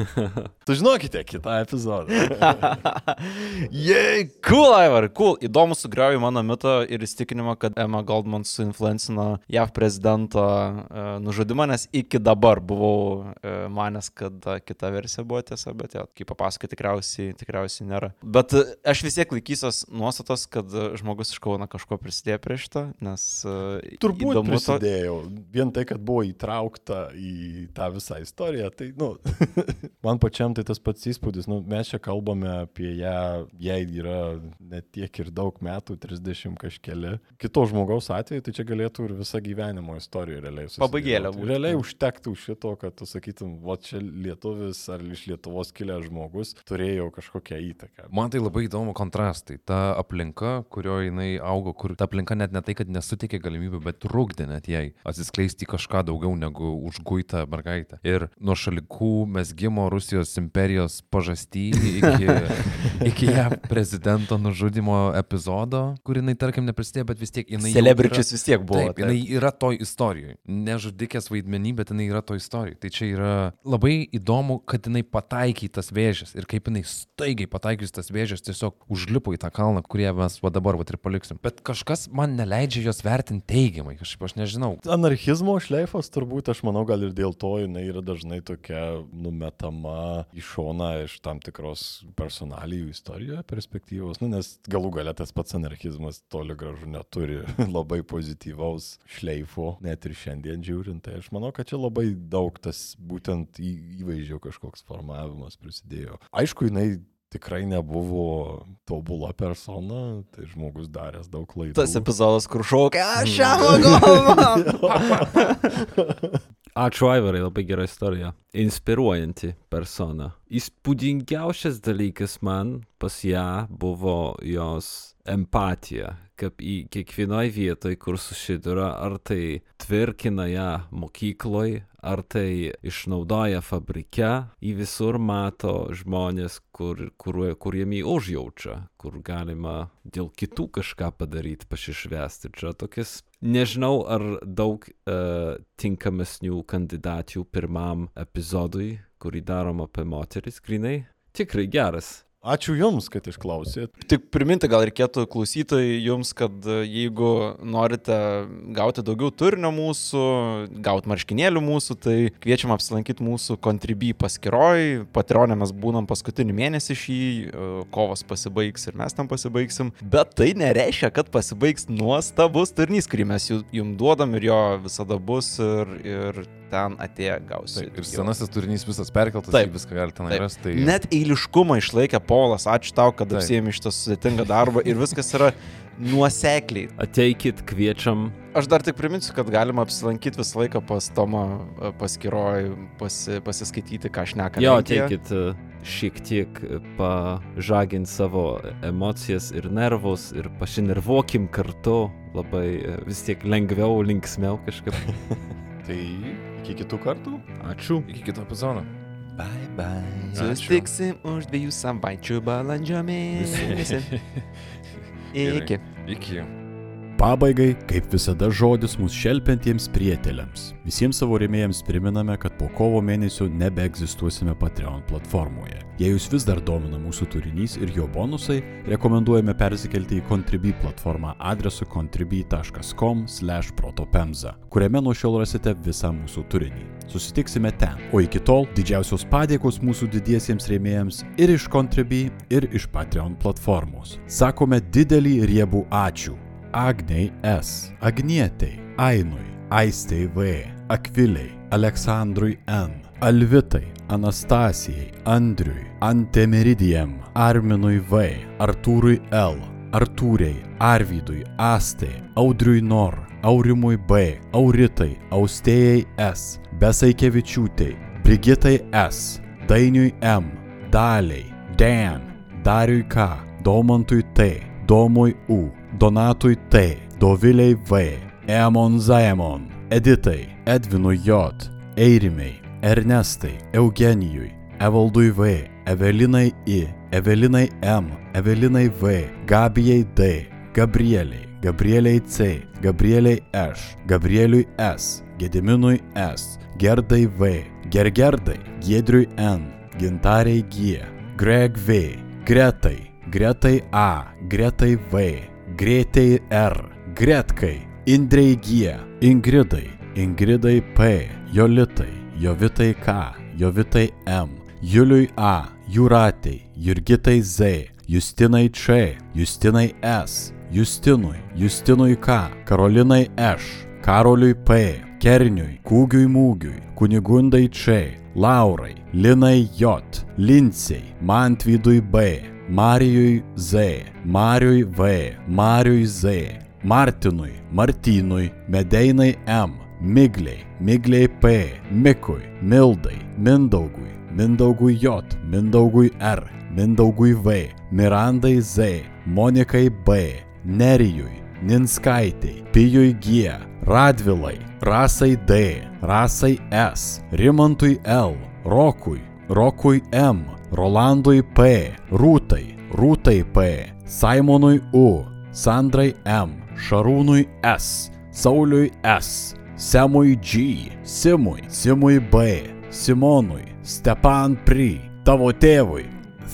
[LAUGHS] Sužinokite kitą epizodą. [LAUGHS] Jei, cool, Ivar, cool. Įdomu sugriauju mano mitą ir įstikinimą, kad Emma Goldman suinfluencino JAV prezidento uh, nužudimą, nes iki dabar buvau uh, manęs, kad uh, kita versija buvo tiesa, bet jo, kaip papasakoju, tikriausiai, tikriausiai nėra. Bet uh, aš vis tiek laikysiuos nuostatos, kad uh, žmogus iš Kauno kažko prisidėjo prie šito, nes uh, Turbūt įdomu to- prisidėjau. Vien tai, kad buvo įtraukta į tą visą istoriją, tai, nu, [LAUGHS] man pačiam tai tas pats įspūdis, nu, mes čia kalbame apie ją, jai yra net tiek ir daug metų, 30 kažkeli. Kito žmogaus atveju, tai čia galėtų ir visą gyvenimo istoriją realiai susidėlioti. Pabaigėlė būtų. Realiai užtektų šito, kad tu sakytum, va čia lietuvis ar iš Lietuvos kilęs žmogus turėjo kažkokią įtaką. Man tai labai įdomu kontrastai. Ta aplinka, kurioje jinai augo, kur ta aplinka net ne tai, kad nesuteikė galimybių, bet trukdė net jai atsiskleisti kažką daugiau negu užguitą mergaitę. Ir nuo šalikų mesgymo Rusijos imperijos pažasty iki, iki ją prezidento nužudimo epizodo, kur jinai, tarkim, neprisidėjo, bet vis tiek jinai... Celebričius vis tiek buvo. Taip, jinai yra toj istorijoje. Nežudikės vaidmenį, bet jinai yra toj istorijoje. Tai čia yra labai įdomu, kad jinai pataikė į tas vėžės ir kaip jinai staigiai pataikius tas vėžės tiesiog užlipo į tą kalną, kurie mes va dabar va ir paliksim. Bet kažkas man neleidžia jos vertinti teigiamai, kažkaip aš nežinau. Anarchizmo šleifas turbūt, aš manau, gal ir dėl to jinai yra dažnai tokia numetama į šoną iš tam tikros personalijų istorijoje perspektyvos, nu, nes galų galia tas pats anarchizmas toli gražu neturi [LAUGHS] labai pozityvaus šleifo, net ir šiandien žiūrint, tai aš manau, kad čia labai daug tas būtent įvaizdžio kažkoks formavimas prisidėjo. Aišku, jinai tikrai nebuvo tobula persona, tai žmogus daręs daug klaidų. Tas epizodas, kur šaukia, aš šią galvą. [LAUGHS] Ačiū Aivarai, labai gera istorija. Inspiruojanti persona. Įspūdingiausias dalykas man pas ją buvo jos empatija, kaip į kiekvienoj vietoj, kur susiduria, ar tai tvirkina ją mokykloj, ar tai išnaudoja fabrike, į visur mato žmonės, kur, kur, kuriem jį užjaučia, kur galima dėl kitų kažką padaryti, pasišvesti. Čia tokias, nežinau, ar daug uh, tinkamesnių kandidatų pirmam epizodui, kurį darom apie moteris, grinai. Tikrai geras. Ačiū Jums, kad išklausėt. Tik priminti gal reikėtų klausytojai jums, kad e, jeigu norite gauti daugiau turinio mūsų, gauti marškinėlių mūsų, tai kviečiam apsilankyti mūsų Contribui paskiroj. Patreonė mes būnam paskutinį mėnesį šį, e, kovas pasibaigs ir mes tam pasibaigsim. Bet tai nereiškia, kad pasibaigs nuostabus turinys, kurį mes ju- jum duodam ir jo visada bus ir, ir ten atėję gausit. Taip, ir senasis turinys visas perkeltas, Taip. viską galite rasti. Tai... Net eiliškumą išlaikė Polas, ačiū tau, kad apsėmė šitą sudėtingą darbą ir viskas yra nuosekliai. Ateikit, kviečiam. Aš dar tik priminsiu, kad galima apsilankyti visą laiką pas Tomą e, paskiroj, pasi, pasiskaityti, ką aš nekalbėjau. Jo, ateikit e, šiek tiek e, pažaginti savo emocijas ir nervus ir pasinervuokim kartu. Labai vis tiek lengviau, linksmiau kažkaip. [LAUGHS] Tai iki kitų kartų. Ačiū. Iki kito epizodo. Bye bye. Ačiū. Susitiksim už dviejų savaičių balandžio mėnesį. Iki. Iki. Pabaigai, kaip visada, žodis mūsų šelpiantiems prieteliams. Visiems savo rėmėjams priminame, kad po kovo mėnesio nebeegzistuosime Patreon platformoje. Jei jūs vis dar domina mūsų turinys ir jo bonusai, rekomenduojame persikelti į Contribui platformą adresu contribui.com/protopemza, kuriame nuo šiol rasite visą mūsų turinį. Susitiksime ten. O iki tol didžiausios padėkos mūsų didiesiems rėmėjams ir iš Contribui, ir iš Patreon platformos. Sakome didelį riebų ačiū. Agnei S, Agnietei, Ainui, Aistei V, Akviliai, Aleksandrui N, Alvitai, Anastasijai, Andriui, Antemeridijam, Arminui V, Artūrui L, Artūrei, Arvydui, Astai, Audriui Nor, Aurimui B, Auritai, Austėjai S, Besaikevičiūtei, Brigitai S, Dainiui M, Daliai, Dan, Dariui K, Domantui T, Domui U, Donatui T, Doviliai V, Emon Zaemon, Editai, Edvinui J, Eirimei, Ernestai, Eugenijui, Evaldui V, Evelinai I, Evelinai M, Evelinai V, Gabijai D, Gabrieliai, Gabrieliai C, Gabrieliai Š, Gabrieliui S, Gediminui S, Gerdai V, Gergerdai, Giedriui N, Gintariai G, Greg V, Gretai, Gretai A, Gretai V, Greitai R, Gretkai, Indrei G, Ingridai, Ingridai P, Jolitai, Jovitai K, Jovitai M, Juliui A, Jūratei, Jurgitai Z, Justinai Č, Justinai S, Justinui, Justinui K, Karolinai Š, Karoliui P, Kerniui, Kūgiui Mūgiui, Kunigundai Č, Laurai, Linai J, Linciai, Mantvydui B, Marijui Z, Mariui V, Mariui Z, Martinui, Martynui, Medeinai M, Migliai, Migliai P, Mikui, Mildai, Mindaugui, Mindaugui J, Mindaugui R, Mindaugui V, Mirandai Z, Monikai B, Nerijui, Ninskaitei, Pijui G, Radvilai, Rasai D, Rasai S, Rimantui L, Rokui, Rokui M, Rolandui P, Rūtai, Rūtai P, Simonui U, Sandrai M, Šarūnui S, Sauliui S, Semui G, Simui, Simui B, Simonui, Stepan Pri, tavo tėvui,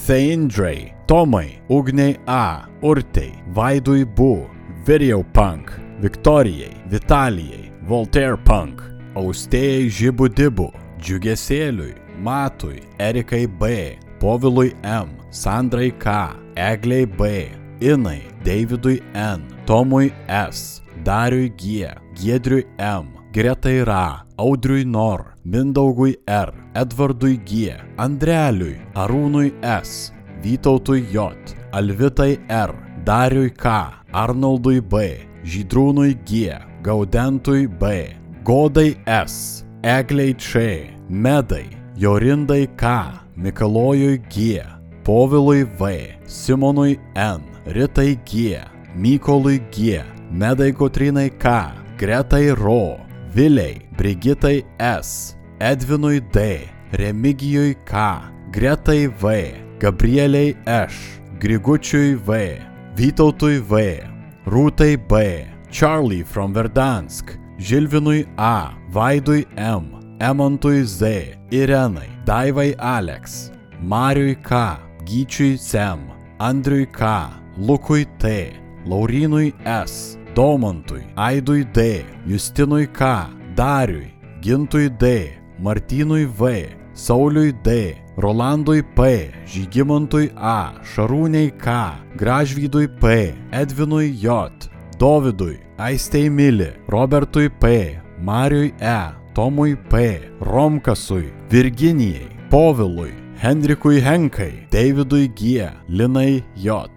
Theindrei, Tomai, Ugniai A, Urtei, Vaidui Bu, Video Punk, Viktorijai, Vitalijai, Voltaire Punk, Austėjai Žibu Dibu, Džiugesėliui, Matui, Erikai B, Povilui M, Sandrai K, Egliai B, Inai, Davidui N, Tomui S, Dariui G, Giedriui M, Gretai Ra, Audriui Nor, Mindaugui R, Edvardui G, Andreliui, Arūnui S, Vytautui J, Alvitai R, Dariui K, Arnoldui B, Žydrūnui G, Gaudentui B, Godai S, Egliai Č, Medai, Jorindai K, Mikalojui G, Povilui V, Simonui N, Ritai G, Mykolui G, Medai Kotrinai K, Gretai Ro, Viliai, Brigitai S, Edvinui D, Remigijui K, Gretai V, Gabrieliai Š, Grigučiui V, Vytautui V, Rūtai B, Charlie from Verdansk, Žilvinui A, Vaidui M, Emantui Z, Irenai, Daivai Alex, Mariui K, Gyčiui Sem, Andriui K, Lukui T, Laurinui S, Domantui, Aidui D, Justinui K, Dariui, Gintui D, Martynui V, Sauliui D, Rolandui P, Žygimantui A, Šarūniai K, Gražvydui P, Edvinui J, Dovydui, Aistei Mili, Robertui P, Mariui E, Tomui P, Romkasui, Virginijai, Povilui, Henrikui Henkai, Davidui G, Linai J,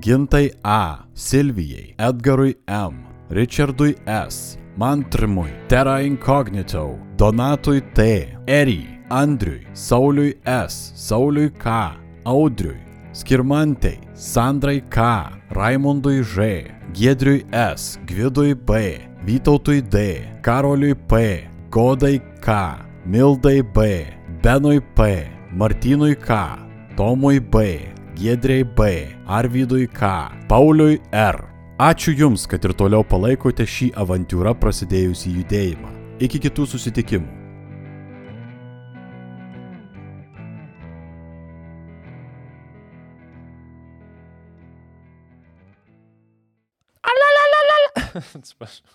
Gintai A, Silvijai, Edgarui M, Richardui S, Mantrimui, Terra Incognito, Donatui T, Eri, Andriui, Sauliui S, Sauliui K, Audriui, Skirmantei, Sandrai K, Raimondui Ž, Giedriui S, Gvidui B, Vytautui D, Karoliui P, Godai K, Mildai B, Benui P, Martynui K, Tomui B, Giedriai B, Arvidui K, Pauliui R. Ačiū Jums, kad ir toliau palaikote šį avantūrą prasidėjusį judėjimą. Iki kitų susitikimų. [LAUGHS] Atsiprašau.